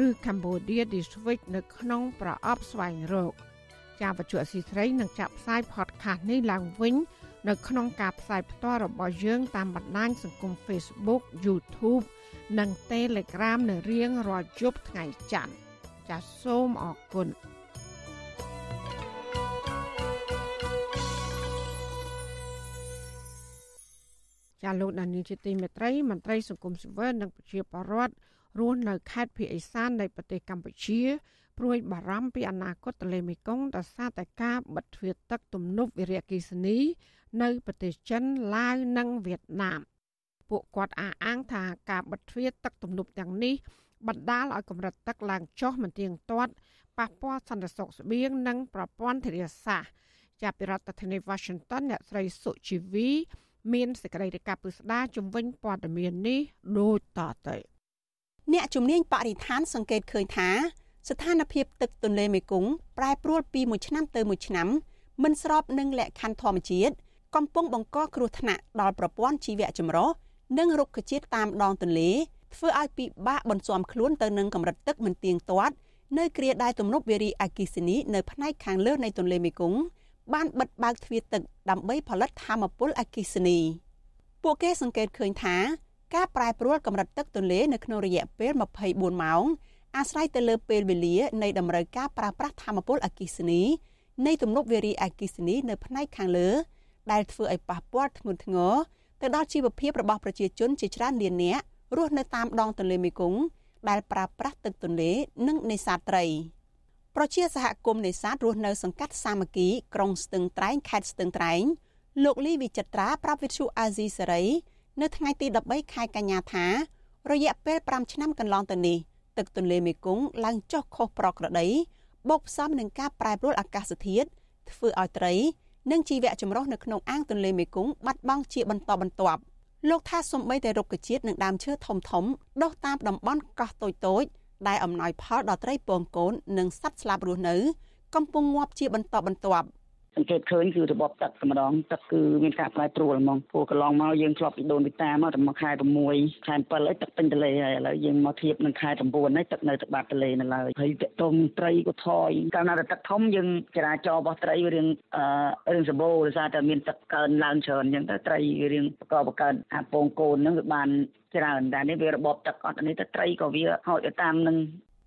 Speaker 1: ឬ Cambodia This Week នៅក្នុងប្រអប់ស្វែងរក។ ចាវិទ្យុអសីស្រីនឹងចាក់ផ្សាយ podcast នេះឡើងវិញ នៅក្នុងការផ្សាយផ្ទាល់របស់យើងតាមបណ្ដាញសង្គម Facebook YouTube និង Telegram នៅរៀងរាល់យប់ថ្ងៃច័ន្ទចាសសូមអរគុណចាលោកដានីជាទីមេត្រីមន្ត្រីសង្គមស៊ីវិលនិងប្រជាពលរដ្ឋរស់នៅខេត្តភៀកអេសាននៃប្រទេសកម្ពុជា ព្រួយបារម្ភពីអនាគតទន្លេមេគង្គដោយសារតែការបិទទ្វារទឹកទំនប់វារៈអគ្គិសនី នៅប្រទេសចិនឡាវនិងវៀតណាមពួកគាត់អះអាងថាការបិទទ្វារទឹកទំនប់ទាំងនេះបណ្ដាលឲ្យកម្រិតទឹកឡើងចុះមិនទៀងទាត់ប៉ះពាល់សន្តិសុខស្បៀងនិងប្រព័ន្ធធារាសាស្ត្រចាប់ពីរដ្ឋធានី Washington អ្នកស្រីសុជីវី មានសេចក្តីរាយការណ៍ពិស្ដារជំវិញព័ត៌មាននេះដូចតទៅ
Speaker 20: អ្នកជំនាញបរិស្ថានសង្កេតឃើញថា ស្ថានភាពទឹកទន្លេមេគង្គប្រែប្រួលពីមួយឆ្នាំទៅមួយឆ្នាំមិនស្របនឹងលក្ខខណ្ឌធម្មជាតិកំពុងបង្កគ្រោះថ្នាក់ដល់ប្រព័ន្ធជីវៈចម្រុះនិងរុក្ខជាតិតាមដងទន្លេធ្វើឲ្យពិបាកបន្ស៊ាំខ្លួនទៅនឹងកម្រិតទឹកមិនទៀងទាត់នៅគ្រាដែលទំនប់វារីអគ្គិសនីនៅផ្នែកខាងលើនៃទន្លេមេគង្គបានបិទបើកទ្វារទឹកដើម្បីផលិតថាមពលអគ្គិសនីពួកគេសង្កេតឃើញថាការប្រែប្រួលកម្រិតទឹកទន្លេនៅក្នុងរយៈពេល24ម៉ោង អាស្រ័យទៅលើពេលវេលានៃតម្រូវការប្រើប្រាស់ធម្មពលអគិសនីនៃទំនប់វារីអគិសនីនៅផ្នែកខាងលើដែលធ្វើឲ្យប៉ះពាល់ធ្ងន់ធ្ងរទៅដល់ជីវភាពរបស់ប្រជាជនជាច្រើនលាននាក់រស់នៅតាមដងទន្លេមេគង្គដែលប្រើប្រាស់ទឹកទន្លេនិងនេសាទត្រីប្រជាសហគមន៍នេសាទរស់នៅសង្កាត់សាមគ្គីក្រុងស្ទឹងត្រែងខេត្តស្ទឹងត្រែងលោកលីវិចិត្រាប្រាប់វិទ្យុអាស៊ីសេរីនៅថ្ងៃទី13ខែកញ្ញាថារយៈពេល5ឆ្នាំកន្លងទៅនេះ ទឹកទន្លេមេគង្គឡើងចុះខុសប្រក្រតីបូកផ្សំនឹងការប្រែប្រួលអាកាសធាតុធ្វើឲ្យត្រីនិងជីវៈចម្រុះនៅក្នុងអាងទន្លេមេគង្គបាត់បង់ជាបន្តបន្ទាប់លោកថាសំបីតែរុក្ខជាតិនិងដើមឈើធំធំដុះតាមតំបន់កោះតូចតូចដែលអំណោយផលដល់ត្រីពងកូននិងសត្វស្លាបរស់នៅ កំពុងងាប់ជាបន្តបន្ទាប់
Speaker 21: សង្កេតឃើញគឺរបបទឹកតែម្ដងទឹកគឺមានការប្រែប្រួលហ្មងព្រោះកន្លងមកយើងធ្លាប់ពីដូនពីតាមកតែមកខែ6ខែ7ហើយទឹកពេញទន្លេហើយឥឡូវយើងមកធៀបនឹងខែ9ហើយទឹកនៅតែបាត់ទន្លេនៅឡើយហើយតកតុំត្រីក៏ថយកាលណាទឹកធំយើងចរាចរណ៍របស់ត្រីវារឿងអឺរឿងសម្បូរដោយសារតែមានទឹកកើនឡើងច្រើនអញ្ចឹងទៅត្រីរឿងបកបកើនអាពងកូនហ្នឹងវាបានច្រើនតែនេះវារបបទឹកអត់នេះទៅត្រីក៏វាហូចទៅតាមនឹង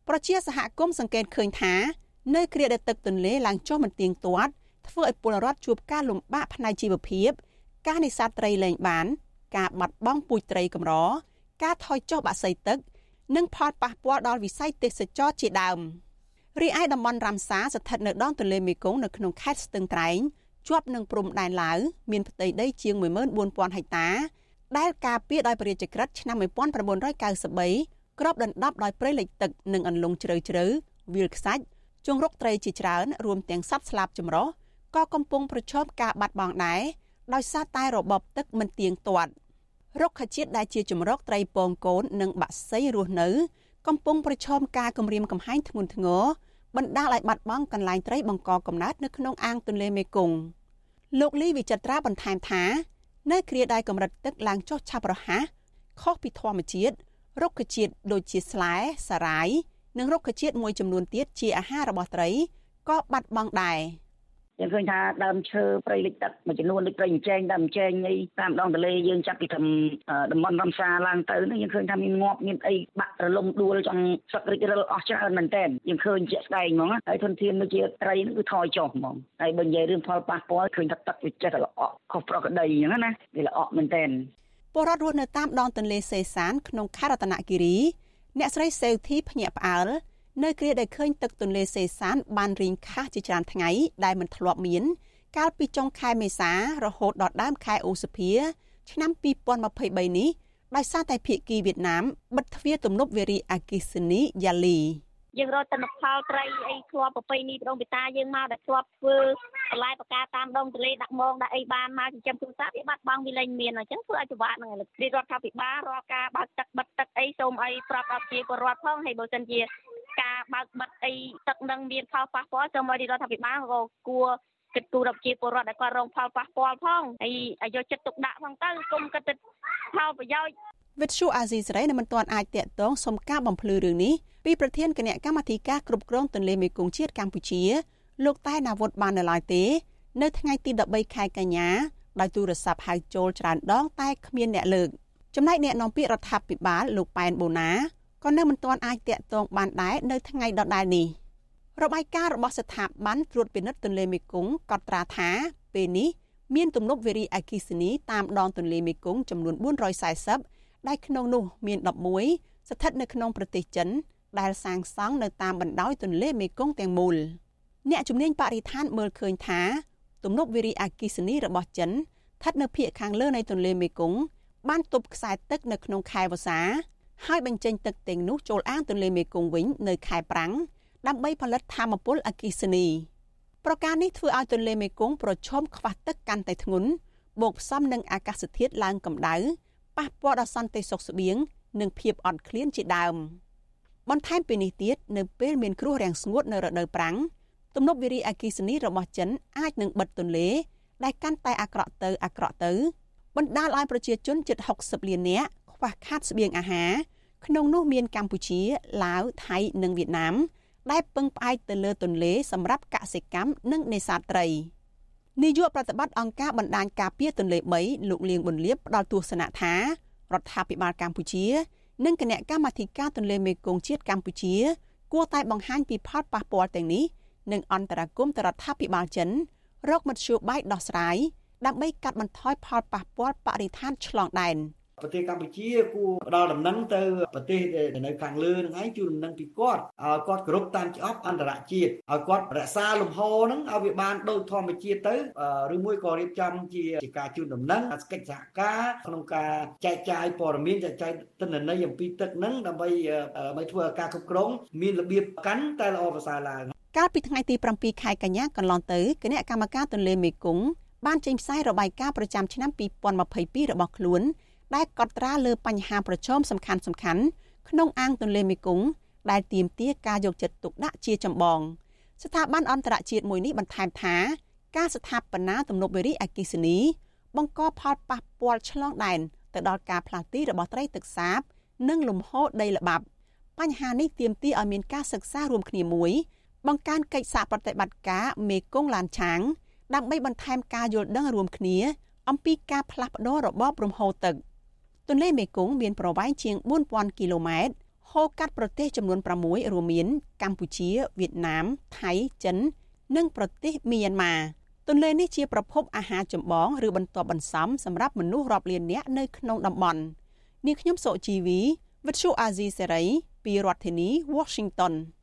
Speaker 20: ប្រជាសហគមន៍សង្កេតឃើញថានៅគ្រាដែលទឹកទន្លេឡើងចុះមិនទៀងទាត់ ធ្វើឲ្យពលរដ្ឋជួបការលំបាកផ្នែកជីវភាព ការនេសាទត្រីលែងបាន ការបាត់បង់ពូជត្រីកម្រ ការថយចុះបាក់សីទឹក និងផលប៉ះពាល់ដល់វិស័យទេសចរជាដើមរីឯតំបន់រ៉ាំសាស្ថិតនៅដងទន្លេមេគង្គនៅក្នុងខេត្តស្ទឹងត្រែងជាប់នឹងព្រំដែនឡាវមានផ្ទៃដីជាង14000ហិកតា ដែលការពារដោយព្រះរាជក្រឹត្យឆ្នាំ1993ក្របដណ្ដប់ដោយព្រៃលិចទឹកនិងអន្លង់ជ្រៅជ្រៅវាលខ្សាច់ជង្រុកត្រីជាច្រើនរួមទាំងសត្វស្លាបចម្រុះ ក៏កំពុងប្រឈមការបាត់បង់ដែរដោយសារតែរបបទឹកមិនទៀងទាត់រុក្ខជាតិដែលជាជំរកត្រីពងកូននិងបាក់សីរស់នៅ កំពុងប្រឈមការគំរាមកំហែងធ្ងន់ធ្ងរបណ្ដាលឲ្យបាត់បង់កន្លែងត្រីបង្កកំណើតនៅក្នុងអាងទន្លេមេគង្គលោកលីវិចិត្រាបន្ថែមថានៅគ្រាដែលកម្រិតទឹកឡើងចុះឆាប់រហ័សខុសពីធម្មជាតិរុក្ខជាតិដូចជាស្លែសារាយនិងរុក្ខជាតិមួយចំនួនទៀតជាអាហាររបស់ត្រីក៏បាត់បង់ដែរ
Speaker 21: យើងឃើញថាដើមឈើព្រៃលិចទឹកមួយចំនួនដូចព្រៃអញ្ចែងដើមអញ្ចែងអីតាមដងទន្លេយើងចាប់ពីធំតំបន់រំសាឡើងទៅនេះយើងឃើញថាមានងាប់មានអីបាក់រលំដួលចង់សឹករិចរិលអស់ច្រើនមែនតើយើងឃើញជាក់ស្ដែងហ្មងហើយធនធានដូចជាត្រីនេះគឺថយចុះហ្មងហើយបើនិយាយរឿងផលប៉ះពាល់ឃើញថាទឹកវាចេះតែល្អក់ខុសប្រក្រតីអញ្ចឹងណាវាល្អក់មែនតើ
Speaker 20: ពលរដ្ឋរស់នៅតាមដងទន្លេសេសានក្នុងខេត្តរតនគិរីអ្នកស្រីសេវធីភ្ញាក់ផ្អើល នៅគ្រាដែលឃើញទឹកទន្លេសេសានបានរីងខះជាច្រើនថ្ងៃដែលមិនធ្លាប់មាន កាលពីចុងខែមេសា រហូតដល់ដើមខែឧសភា ឆ្នាំ2023នេះដោយសារតែភៀកគីវៀតណាមបិទទ្វារទំនប់វារីអគ្គិសនីយ៉ាលី
Speaker 22: យើងរកទិន្នផលត្រីអីធ្លាប់ប្រពៃណីដងបេតាយើងមកដែលធ្លាប់ធ្វើបន្លែបកាតាមដងទន្លេដាក់មងដាក់អីបានមកចិញ្ចឹមគ្រួសារវាបាត់បង់វាលែងមានអញ្ចឹងធ្វើឲ្យពិបាកហ្នឹងរាជរដ្ឋាភិបាលរាល់ការបើកទឹកបិទទឹកអីសូមអីប្រាប់ដល់ជាពលរដ្ឋផងហើយបើសិនជា ការបើកបិទអីទឹកនឹងមានផលប៉ះពាល់សូមឲ្យរដ្ឋាភិបាលក៏គួរគិតគូរដល់ជាពលរដ្ឋដែលគាត់រងផលប៉ះពាល់ផងហើយឲ្យយកចិត្តទុកដាក់ផងទៅគុំគិតទៅផលប្រយោជន៍
Speaker 20: វិទ្យុអាស៊ីសេរីនៅមិនទាន់អាចតាក់ទងសុំការបំភ្លឺរឿងនេះពីប្រធានគណៈកម្មាធិការគ្រប់គ្រងទន្លេមេគង្គជាតិកម្ពុជាលោកតែនាវុធបាននៅឡើយទេនៅថ្ងៃទី13ខែកញ្ញាដោយទូរស័ព្ទហៅចូលច្រើនដងតែគ្មានអ្នកលើកចំណែកអ្នកនាំពាក្យរដ្ឋាភិបាលលោកប៉ែនបូណា ក៏នៅមិនទាន់អាចតាក់ទងបានដែរនៅថ្ងៃដដែលនេះរបាយការណ៍របស់ស្ថាប័នត្រួតពិនិត្យទន្លេមេគង្គកត់ត្រាថាពេលនេះមានទំនប់វារីអគ្គិសនីតាមដងទន្លេមេគង្គចំនួន440ដែលក្នុងនោះមាន11ស្ថិតនៅក្នុងប្រទេសចិនដែលសាងសង់នៅតាមបណ្ដោយទន្លេមេគង្គទាំងមូលអ្នកជំនាញបរិស្ថានមើលឃើញថា ទំនប់វារីអគ្គិសនីរបស់ចិនស្ថិតនៅភាគខាងលើនៃទន្លេមេគង្គបានទប់ខ្សែទឹកនៅក្នុងខែវស្សា ហើយបញ្ចេញទឹកទាំងនោះចូលអាងទន្លេមេគង្គវិញនៅខែប្រាំងដើម្បីផលិតធម្មពលអគ្គិសនីប្រការនេះធ្វើឲ្យទន្លេមេគង្គប្រឈមខ្វះទឹកកាន់តែធ្ងន់បូកផ្សំនឹងអាកាសធាតុឡើងកម្ដៅប៉ះពាល់ដល់សន្តិសុខស្បៀងនិងភាពអត់ឃ្លានជាដើមបន្ថែមពីនេះទៀតនៅពេលមានគ្រោះរាំងស្ងួតនៅរដូវប្រាំងទំនប់វារីអគ្គិសនីរបស់ចិនអាចនឹងបិទទន្លេដែលកាន់តែអាក្រក់ទៅអាក្រក់ទៅបណ្ដាលឲ្យប្រជាជនជិត60លាននាក់ខ្វះខាតស្បៀងអាហារ ក្នុងនោះមានកម្ពុជាឡាវថៃនិងវៀតណាមដែលពឹងផ្អែកទៅលើទន្លេសម្រាប់កសិកម្មនិងនេសាទត្រីនាយកប្រតិបត្តិអង្គការបណ្ដាញការពារទន្លេ3លោកលៀងប៊ុនលៀបផ្ដល់ទស្សនៈថារដ្ឋាភិបាលកម្ពុជានិងគណៈកម្មាធិការទន្លេមេគង្គជាតិកម្ពុជា គួរតែបង្ហាញពីផលប៉ះពាល់ទាំងនេះនិងអន្តរាគមន៍ទៅរដ្ឋាភិបាលចិនរកមធ្យោបាយដោះស្រាយដើម្បីកាត់បន្ថយផលប៉ះពាល់បរិស្ថានឆ្លងដែន។
Speaker 23: ប្រទេសកម្ពុជាគួរផ្ដល់ដំណឹងទៅប្រទេសដែលនៅខាងលើនឹងឯងជួយដំណឹងពីគាត់ឲ្យគាត់គ្រប់តាមច្បាប់អន្តរជាតិឲ្យគាត់រក្សាលំហហ្នឹងឲ្យវាបានដូចធម្មជាតិទៅឬមួយក៏រៀបចំជាជាការជូនដំណឹងកិច្ចសហការក្នុងការចែកចាយព័ត៌មានចែកចាយទិន្នន័យអំពីទឹកហ្នឹងដើម្បីដើម្បីធ្វើឲ្យការគ្រប់គ្រងមានរបៀបកាន់តែល្អប្រសើរឡើង
Speaker 20: កាលពីថ្ងៃទី7ខែកញ្ញាកន្លងទៅគណៈកម្មការទន្លេមេគង្គបានចេញផ្សាយរបាយការណ៍ប្រចាំឆ្នាំ2022របស់ខ្លួន ដែលកត់ត្រាលើបញ្ហាប្រឈមសំខាន់សំខាន់ក្នុងអាងទន្លេមេគង្គដែលទាមទារការយកចិត្តទុកដាក់ជាចម្បង ស្ថាប័នអន្តរជាតិមួយនេះបន្ថែមថាការស្ថាបនាទំនប់វារីអគ្គិសនី បង្កផលប៉ះពាល់ឆ្លងដែនទៅដល់ការផ្លាស់ទីរបស់ត្រីទឹកសាប និងលំហូរដីល្បាប់បញ្ហានេះទាមទារឲ្យមានការសិក្សារួមគ្នាមួយ បង្កើនកិច្ចសហប្រតិបត្តិការមេគង្គឡានឆាង ដើម្បីបន្ថែមការយល់ដឹងរួមគ្នា អំពីការផ្លាស់ប្តូររបបរំហូរទឹក ទន្លេមេគង្គមានប្រវែងជាង4000គីឡូម៉ែត្រហូរកាត់ប្រទេសចំនួន6រួមមាន កម្ពុជាវៀតណាមថៃចិន និងប្រទេសមីយ៉ាន់ម៉ាទន្លេនេះជាប្រភពអាហារចម្បងឬបន្ទាប់បន្សំសម្រាប់មនុស្សរាប់លាននាក់នៅក្នុងតំបន់នាងខ្ញុំសុជីវីវិទ្យុអាស៊ីសេរីពីរដ្ឋធានី Washington ា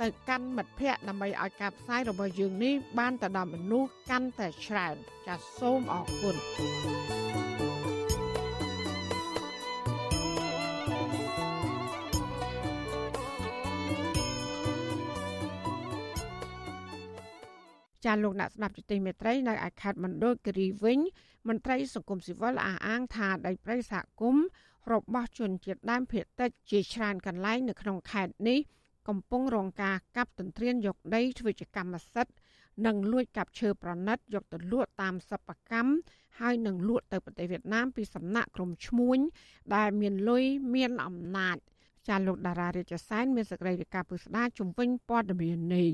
Speaker 1: ទៅកាន់មិត្តភ័ក្តិដើម្បីឲ្យការផ្សាយរបស់យើងនេះបានទៅដល់មនុស្សកាន់តែច្រើនចាសសូមអរគុណចាលោកអ្នកស្ដាប់ជទីមេត្រីនៅឯខេត្តមណ្ឌលគិរីវិញមន្ត្រីសង្គមស៊ីវិលអះអាងថាដីព្រៃសហគមន៍របស់ជនជាតិដើមភាគតិចជាច្រើនកន្លែងនៅក្នុងខេត្តនេះ កំពុងរងការកាប់ទន្ទ្រានយកដីធ្វើជាកម្មសិទ្ធិនិងលួចកាប់ឈើប្រណិតយកទៅលក់តាមសិប្បកម្មហើយនឹងលក់ទៅប្រទេសវៀតណាមពីសំណាក់ក្រុមឈ្មួញដែលមានលុយមានអំណាចចាលោកតារារាជសែនមានសេចក្តីរាយការណ៍ពុស្ដាជំវិញព័ត៌មាននេះ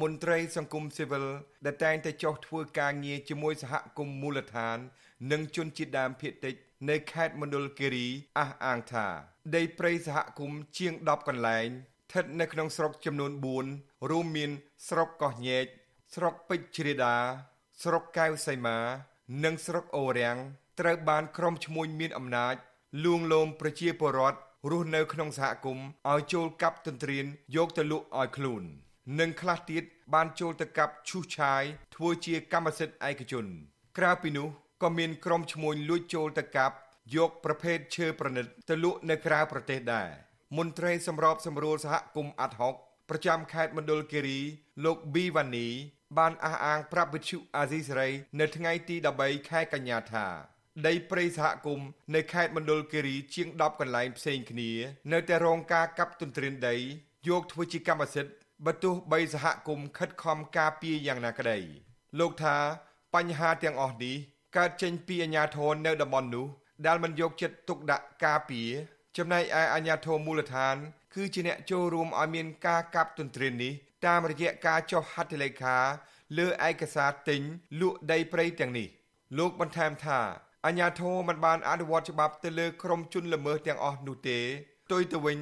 Speaker 24: មន្ត្រីសង្គមស៊ីវិលដែលតែងតែចុះធ្វើការងារជាមួយសហគមន៍មូលដ្ឋាន និងជនជាតិដើមភាគតិច នៅខេត្តមណ្ឌលគិរីអះអាងថា ដីព្រៃសហគមន៍ជាង10កន្លែង ស្ថិតនៅក្នុងស្រុកចំនួន4រួមមាន ស្រុកកោះញែកស្រុកពេជ្រជ្រាដា ស្រុកកែវសីមា និងស្រុកអូរាំងត្រូវបានក្រុមឈ្មួញមានអំណាចលួងលោមប្រជាពលរដ្ឋរស់នៅក្នុងសហគមន៍ឲ្យចូលកាប់ទន្ទ្រានយកទៅលក់ឲ្យខ្លួននិងខ្លះទៀតបានចូលទៅកាប់ឈូសឆាយធ្វើជាកម្មសិទ្ធិឯកជន ក្រៅពីនោះក៏មានក្រុមឈ្មួញលួចចូលទៅកាប់យកប្រភេទឈើប្រណិតទៅលក់នៅក្រៅប្រទេសដែរ មន្ត្រីសម្របសម្រួលសហគមន៍អាត់ហុកប្រចាំខេត្តមណ្ឌលគិរីលោកប៊ីវ៉ានីបានអះអាងប្រាប់វិទ្យុអាស៊ីសេរីនៅថ្ងៃទី13ខែកញ្ញាថាដីព្រៃសហគមន៍នៅខេត្តមណ្ឌលគិរីជាង10កន្លែងផ្សេងគ្នា នៅតែរងការកាប់ទន្ទ្រានដី យកធ្វើជាកម្មសិទ្ធិបើទោះបីសហគមន៍ខិតខំការពារយ៉ាងណាក្តីលោកថាបញ្ហាទាំងអស់នេះកើតចេញពីអាជ្ញាធរនៅតំបន់នោះដែលមិនយកចិត្តទុកដាក់ការពារ ចំណែកឯអាជ្ញាធរមូលដ្ឋាន គឺជាអ្នកចូលរួមឲ្យមានការកាប់ទន្ទ្រាននេះតាមរយៈការចុះហត្ថលេខាលើឯកសារទិញលក់ដីព្រៃទាំងនេះ លោកបន្ថែមថាអាជ្ញាធរមិនបានអនុវត្តច្បាប់ទៅលើក្រុមជនល្មើសទាំងអស់នោះទេផ្ទុយទៅវិញ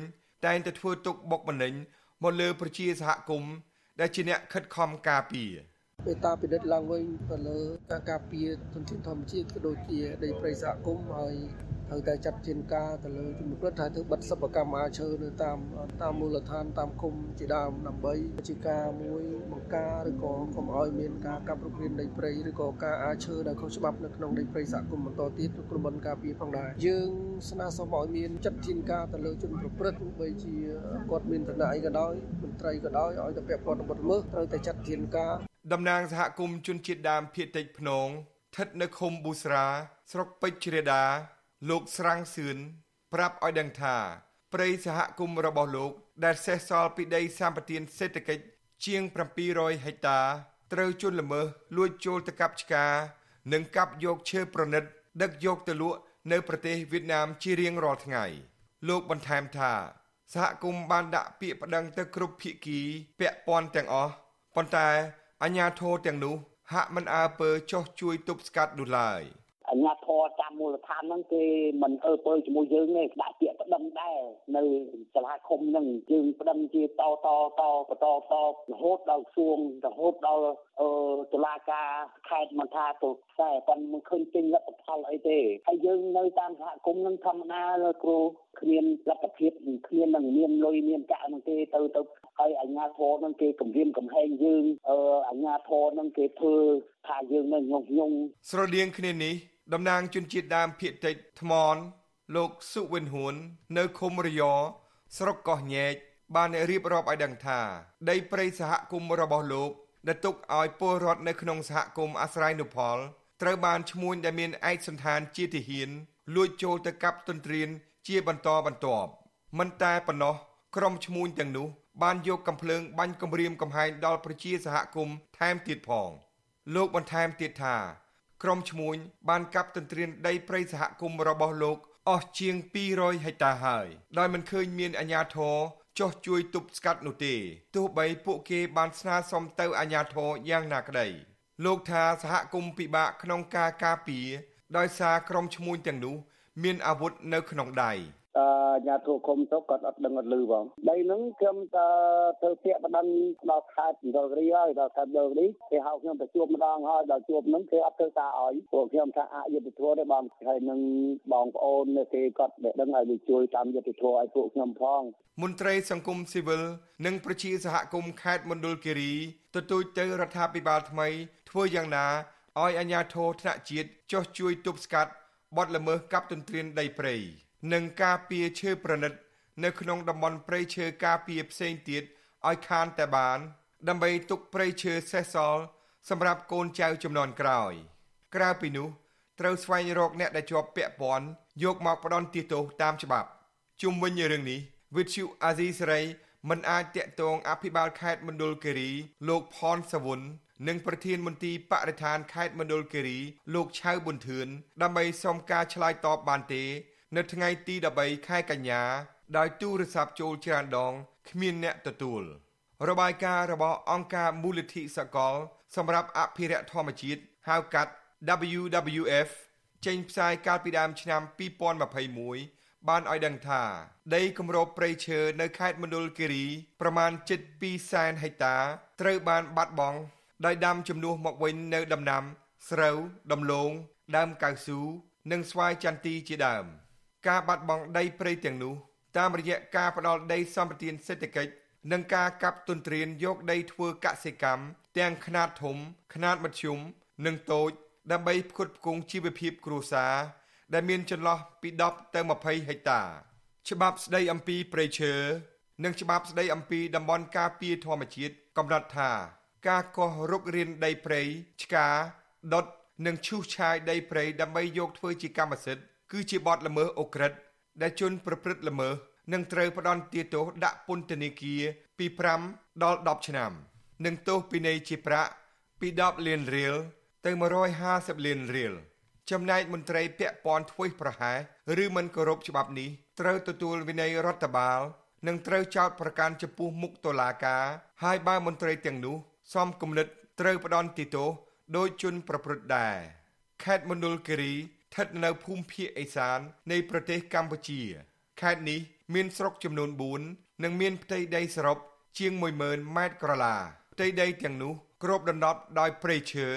Speaker 24: តែងតែធ្វើទុកបុកម្នេញមកលើប្រជាសហគមន៍ដែលជាអ្នកខិតខំការពារ
Speaker 25: ពេលតាពិនិត្យឡើងវិញទៅលើការការពារធនធានធម្មជាតិក៏ដូចជាដីព្រៃសហគមន៍ហើយត្រូវតែចាត់ជាការទៅលើជំនុំរដ្ឋថាធ្វើបិទសិប្បកម្មអាឈើនៅតាមតាមមូលដ្ឋានតាមគុំជាដើមដើម្បីជាការមួយបង្ការឬក៏កុំឲ្យមានការកាប់រុករានដីព្រៃឬក៏ការអាឈើដែលខុសច្បាប់នៅក្នុងដីព្រៃសហគមន៍បន្តទៀតក្រុមហ៊ុនការពារផងដែរយើងស្នើសុំឲ្យមានចាត់ជាការទៅលើជនប្រព្រឹត្តទោះបីជាគាត់មានឋានៈអីក៏ដោយមន្ត្រីក៏ដោយឲ្យតែពាក់ព័ន្ធនឹងបទល្មើសត្រូវតែចាត់ជាការ
Speaker 24: តំណាងសហគមន៍ជនជាតិដើមភៀតតិចភ្នងស្ថិតនៅឃុំប៊ូស្រា ស្រុកពេជ្រជ្រេដា លោកស្រាំងសឿនប្រាប់ឲ្យដឹងថាព្រៃសហគមន៍របស់លោក ដែលសេសសល់ពីដីសម្បត្តិសេដ្ឋកិច្ចជាង700ហិកតាត្រូវជន់ល្មើសលួចចូលទៅកាប់ឆ្ការ និងកាប់យកឈើប្រណិត ដឹកយកទៅលក់នៅប្រទេសវៀតណាមជារៀងរាល់ថ្ងៃ លោកបន្ថែមថាសហគមន៍បានដាក់ពាក្យប្តឹងទៅគ្រប់ភាគីពាក់ព័ន្ធទាំងអស់ប៉ុន្តែ អាជ្ញាធរទាំងនោះហាក់មិនអើពើចោះជួយទប់ស្កាត់នោះឡើយ។
Speaker 26: អាញាធរតា មមូលដ្ឋានហ្នឹងគេមិនអើពើជាមួយយើងទេដាក់ពាក្យប្តឹងដែរនៅសាលាឃុំហ្នឹងយើងប្តឹងជាតតតបន្តតរហូតដល់សួងរហូតដល់អឺតុលាការខេត្តមិនថាទៅខ្សែប៉ុន្តែមិនឃើញពេញលទ្ធផលអីទេហើយយើងនៅតាមសហគមន៍ហ្នឹងធម្មតាលើគ្រូគ្មានលទ្ធភាពគ្មាននឹងមានលុយមានកាក់ហ្នឹងទេទៅទៅហើយអាជ្ញាធរហ្នឹងគេគម្រាមកំហែងយើងអឺអាជ្ញាធរហ្នឹងគេធ្វើថាយើងនៅងងញង
Speaker 24: ស្រដៀងគ្នានេះ តំណាងជនជាតិដើមភាគតិចថ្មនលោកសុវិនហួននៅឃុំរយស្រុកកោះញែកបានរៀបរាប់ឲ្យដឹងថាដីព្រៃសហគមន៍របស់លោកដែលទុកឲ្យពលរដ្ឋនៅក្នុងសហគមន៍អាស្រ័យនុផលត្រូវបានឈ្មួញដែលមានឯកសន្តានជាទាហានលួចចូលទៅកាប់ទន្ទ្រានជាបន្តបន្ទាប់មិនតែប៉ុណ្ណោះក្រុមឈ្មួញទាំងនោះបានយកកំភ្លើងបាញ់គំរាមកំហែងដល់ប្រជាសហគមន៍ថែមទៀតផង លោកបន្ថែមទៀតថា ក្រុមឈ្មួញបានកាប់ទន្ទ្រានដីព្រៃសហគមន៍របស់លោកអស់ជាង200ហិកតាហើយដោយមិនឃើញមានអាជ្ញាធរចោះជួយទប់ស្កាត់នោះទេទោះបីពួកគេបានស្នើសុំទៅអាជ្ញាធរយ៉ាងណាក្តីលោកថាសហគមន៍ពិបាកក្នុងការការពារដោយសារក្រុមឈ្មួញទាំងនោះ មានអាវុធនៅក្នុងដៃ
Speaker 26: អាញាធរគុំទៅគាត់អត់ដឹងអត់លឺបងដីហ្នឹងខ្ញុំទៅទៅពាក្យបណ្ដឹងដល់ខេត្តដលរីហើយដល់ខេត្តដលរីគេហៅខ្ញុំទៅជួបម្ដងហើយដល់ជួបហ្នឹងគេអត់ធ្វើការឲ្យពួកខ្ញុំថាអយុធធម៌ទេបងហើយនឹងបងប្អូនគេគាត់ដឹងឲ្យជួយតាមយុទ្ធធម៌ឲ្យពួកខ្ញុំផង
Speaker 24: មន្ត្រីសង្គមស៊ីវិលនិងប្រជាសហគមន៍ខេត្តមណ្ឌលគិរីទទូចទៅរដ្ឋាភិបាលថ្មីធ្វើយ៉ាងណាឲ្យអាជ្ញាធរថ្នាក់ជាតិចុះជួយទប់ស្កាត់បទល្មើសកាប់ទន្ទ្រានដីព្រៃ និងការពារឈើប្រណិត នៅក្នុងតំបន់ព្រៃឈើការពារផ្សេងទៀតឲ្យខានតែបាន ដើម្បីទុកព្រៃឈើសេសសល់សម្រាប់កូនចៅចំនួនក្រោយ ក្រៅពីនោះត្រូវស្វែងរកអ្នកដែលជាប់ពាក់ព័ន្ធយកមកផ្ដន់ទោសតាមច្បាប់ជុំវិញរឿងនេះវិទ្យុអាស៊ីសេរីមិនអាចតាក់ទងអភិបាលខេត្តមណ្ឌលគិរី លោកផនសវុននិងប្រធានមន្ទីរបរិស្ថានខេត្តមណ្ឌលគិរី លោកឆៅប៊ុនធឿនដើម្បីសុំការឆ្លើយតបបានទេ នៅថ្ងៃទី13ខែកញ្ញាដោយទូរស័ព្ទចូលច្រើនដងគ្មានអ្នកទទួលរបាយការណ៍របស់អង្គការមូលនិធិសកល សម្រាប់អភិរក្សធម្មជាតិហៅកាត់ WWF ចេញផ្សាយកាលពីដើមឆ្នាំ2021បានឲ្យដឹងថាដីគម្របព្រៃឈើនៅខេត្តមណ្ឌលគិរីប្រមាណ7.2សែនហិកតាត្រូវបានបាត់បង់ដោយដាំជំនួសមកវិញនៅដំណាំ ស្រូវ ដំឡូងដើមកៅស៊ូនិងស្វាយចន្ទីជាដើម។ ការបាត់បង់ដីព្រៃទាំងនោះតាមរយៈការផ្ដាល់ដីសម្បត្តិសេដ្ឋកិច្ចនិងការកាប់ទន្ទ្រានយកដីធ្វើកសិកម្មទាំងខ្នាតធំខ្នាតមធ្យមនិងតូច ដើម្បីផ្គត់ផ្គង់ជីវភាពគ្រួសារដែលមានចន្លោះពី10ទៅ20ហិកតា ច្បាប់ស្ដីអំពីព្រៃឈើនិងច្បាប់ស្ដីអំពីតំបន់ការពារធម្មជាតិកំណត់ថា ការកោះរុករានដីព្រៃឆ្កាដុតនិងឈូសឆាយដីព្រៃដើម្បីយកធ្វើជាកម្មសិទ្ធិ គឺជាបទល្មើសអូក្រិតដែលជនប្រព្រឹត្តល្មើសនឹងត្រូវផ្ដន្ទាទោសដាក់ពន្ធនាគារពី5ដល់10ឆ្នាំ និងទោសពិន័យជាប្រាក់ពី10លានរៀលទៅ150លានរៀលចំណែកមន្ត្រីពាក់ព័ន្ធធ្វេសប្រហែសឬមិនគោរពច្បាប់នេះត្រូវទទួលវិន័យរដ្ឋបាលនិងត្រូវចោទប្រកាន់ចំពោះមុខតុលាការហើយបើមន្ត្រីទាំងនោះសមគំនិតត្រូវផ្ដន្ទាទោសដោយជនប្រព្រឹត្តដែរខេត្តមណ្ឌលគិរី ស្ថិតនៅភូមិភាគឦសាន នៃប្រទេសកម្ពុជាខេត្តនេះមានស្រុកចំនួន4និងមានផ្ទៃដីសរុបជាង10000ម៉ែត្រក្រឡាផ្ទៃដីទាំងនោះគ្របដណ្ដប់ដោយព្រៃឈើ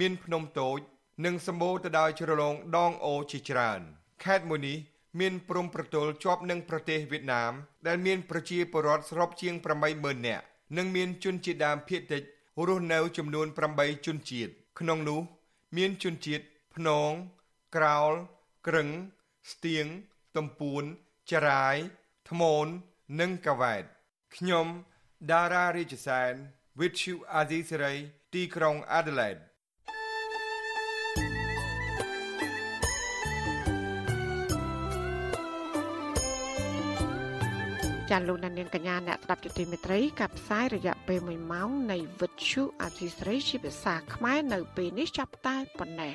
Speaker 24: មានភ្នំតូច និងសម្បូរទៅដោយជ្រលងដងអូជាច្រើនខេត្តមួយនេះមានព្រំប្រទល់ជាប់នឹងប្រទេសវៀតណាម ដែលមានប្រជាពលរដ្ឋសរុបជាង80000នាក់និងមានជនជាតិដើមភាគតិចរស់នៅចំនួន8ជនជាតិក្នុងនោះ មានជនជាតិភ្នង ក្រោល ក្រឹង ស្ទៀងទំពួនចរាយថ្មូននិងកាវ៉ែតខ្ញុំដារ៉ារាជសែន With you Azisari ទីក្រុង Adelaide
Speaker 1: ចាលោកនាងកញ្ញាអ្នកស្ដាប់ជទីមេត្រីកັບផ្សាយរយៈពេល1ម៉ោងនៃវិទ្យុអាស៊ីសេរីជាភាសាខ្មែរនៅពេលនេះចាប់តែប៉ុណ្ណេះ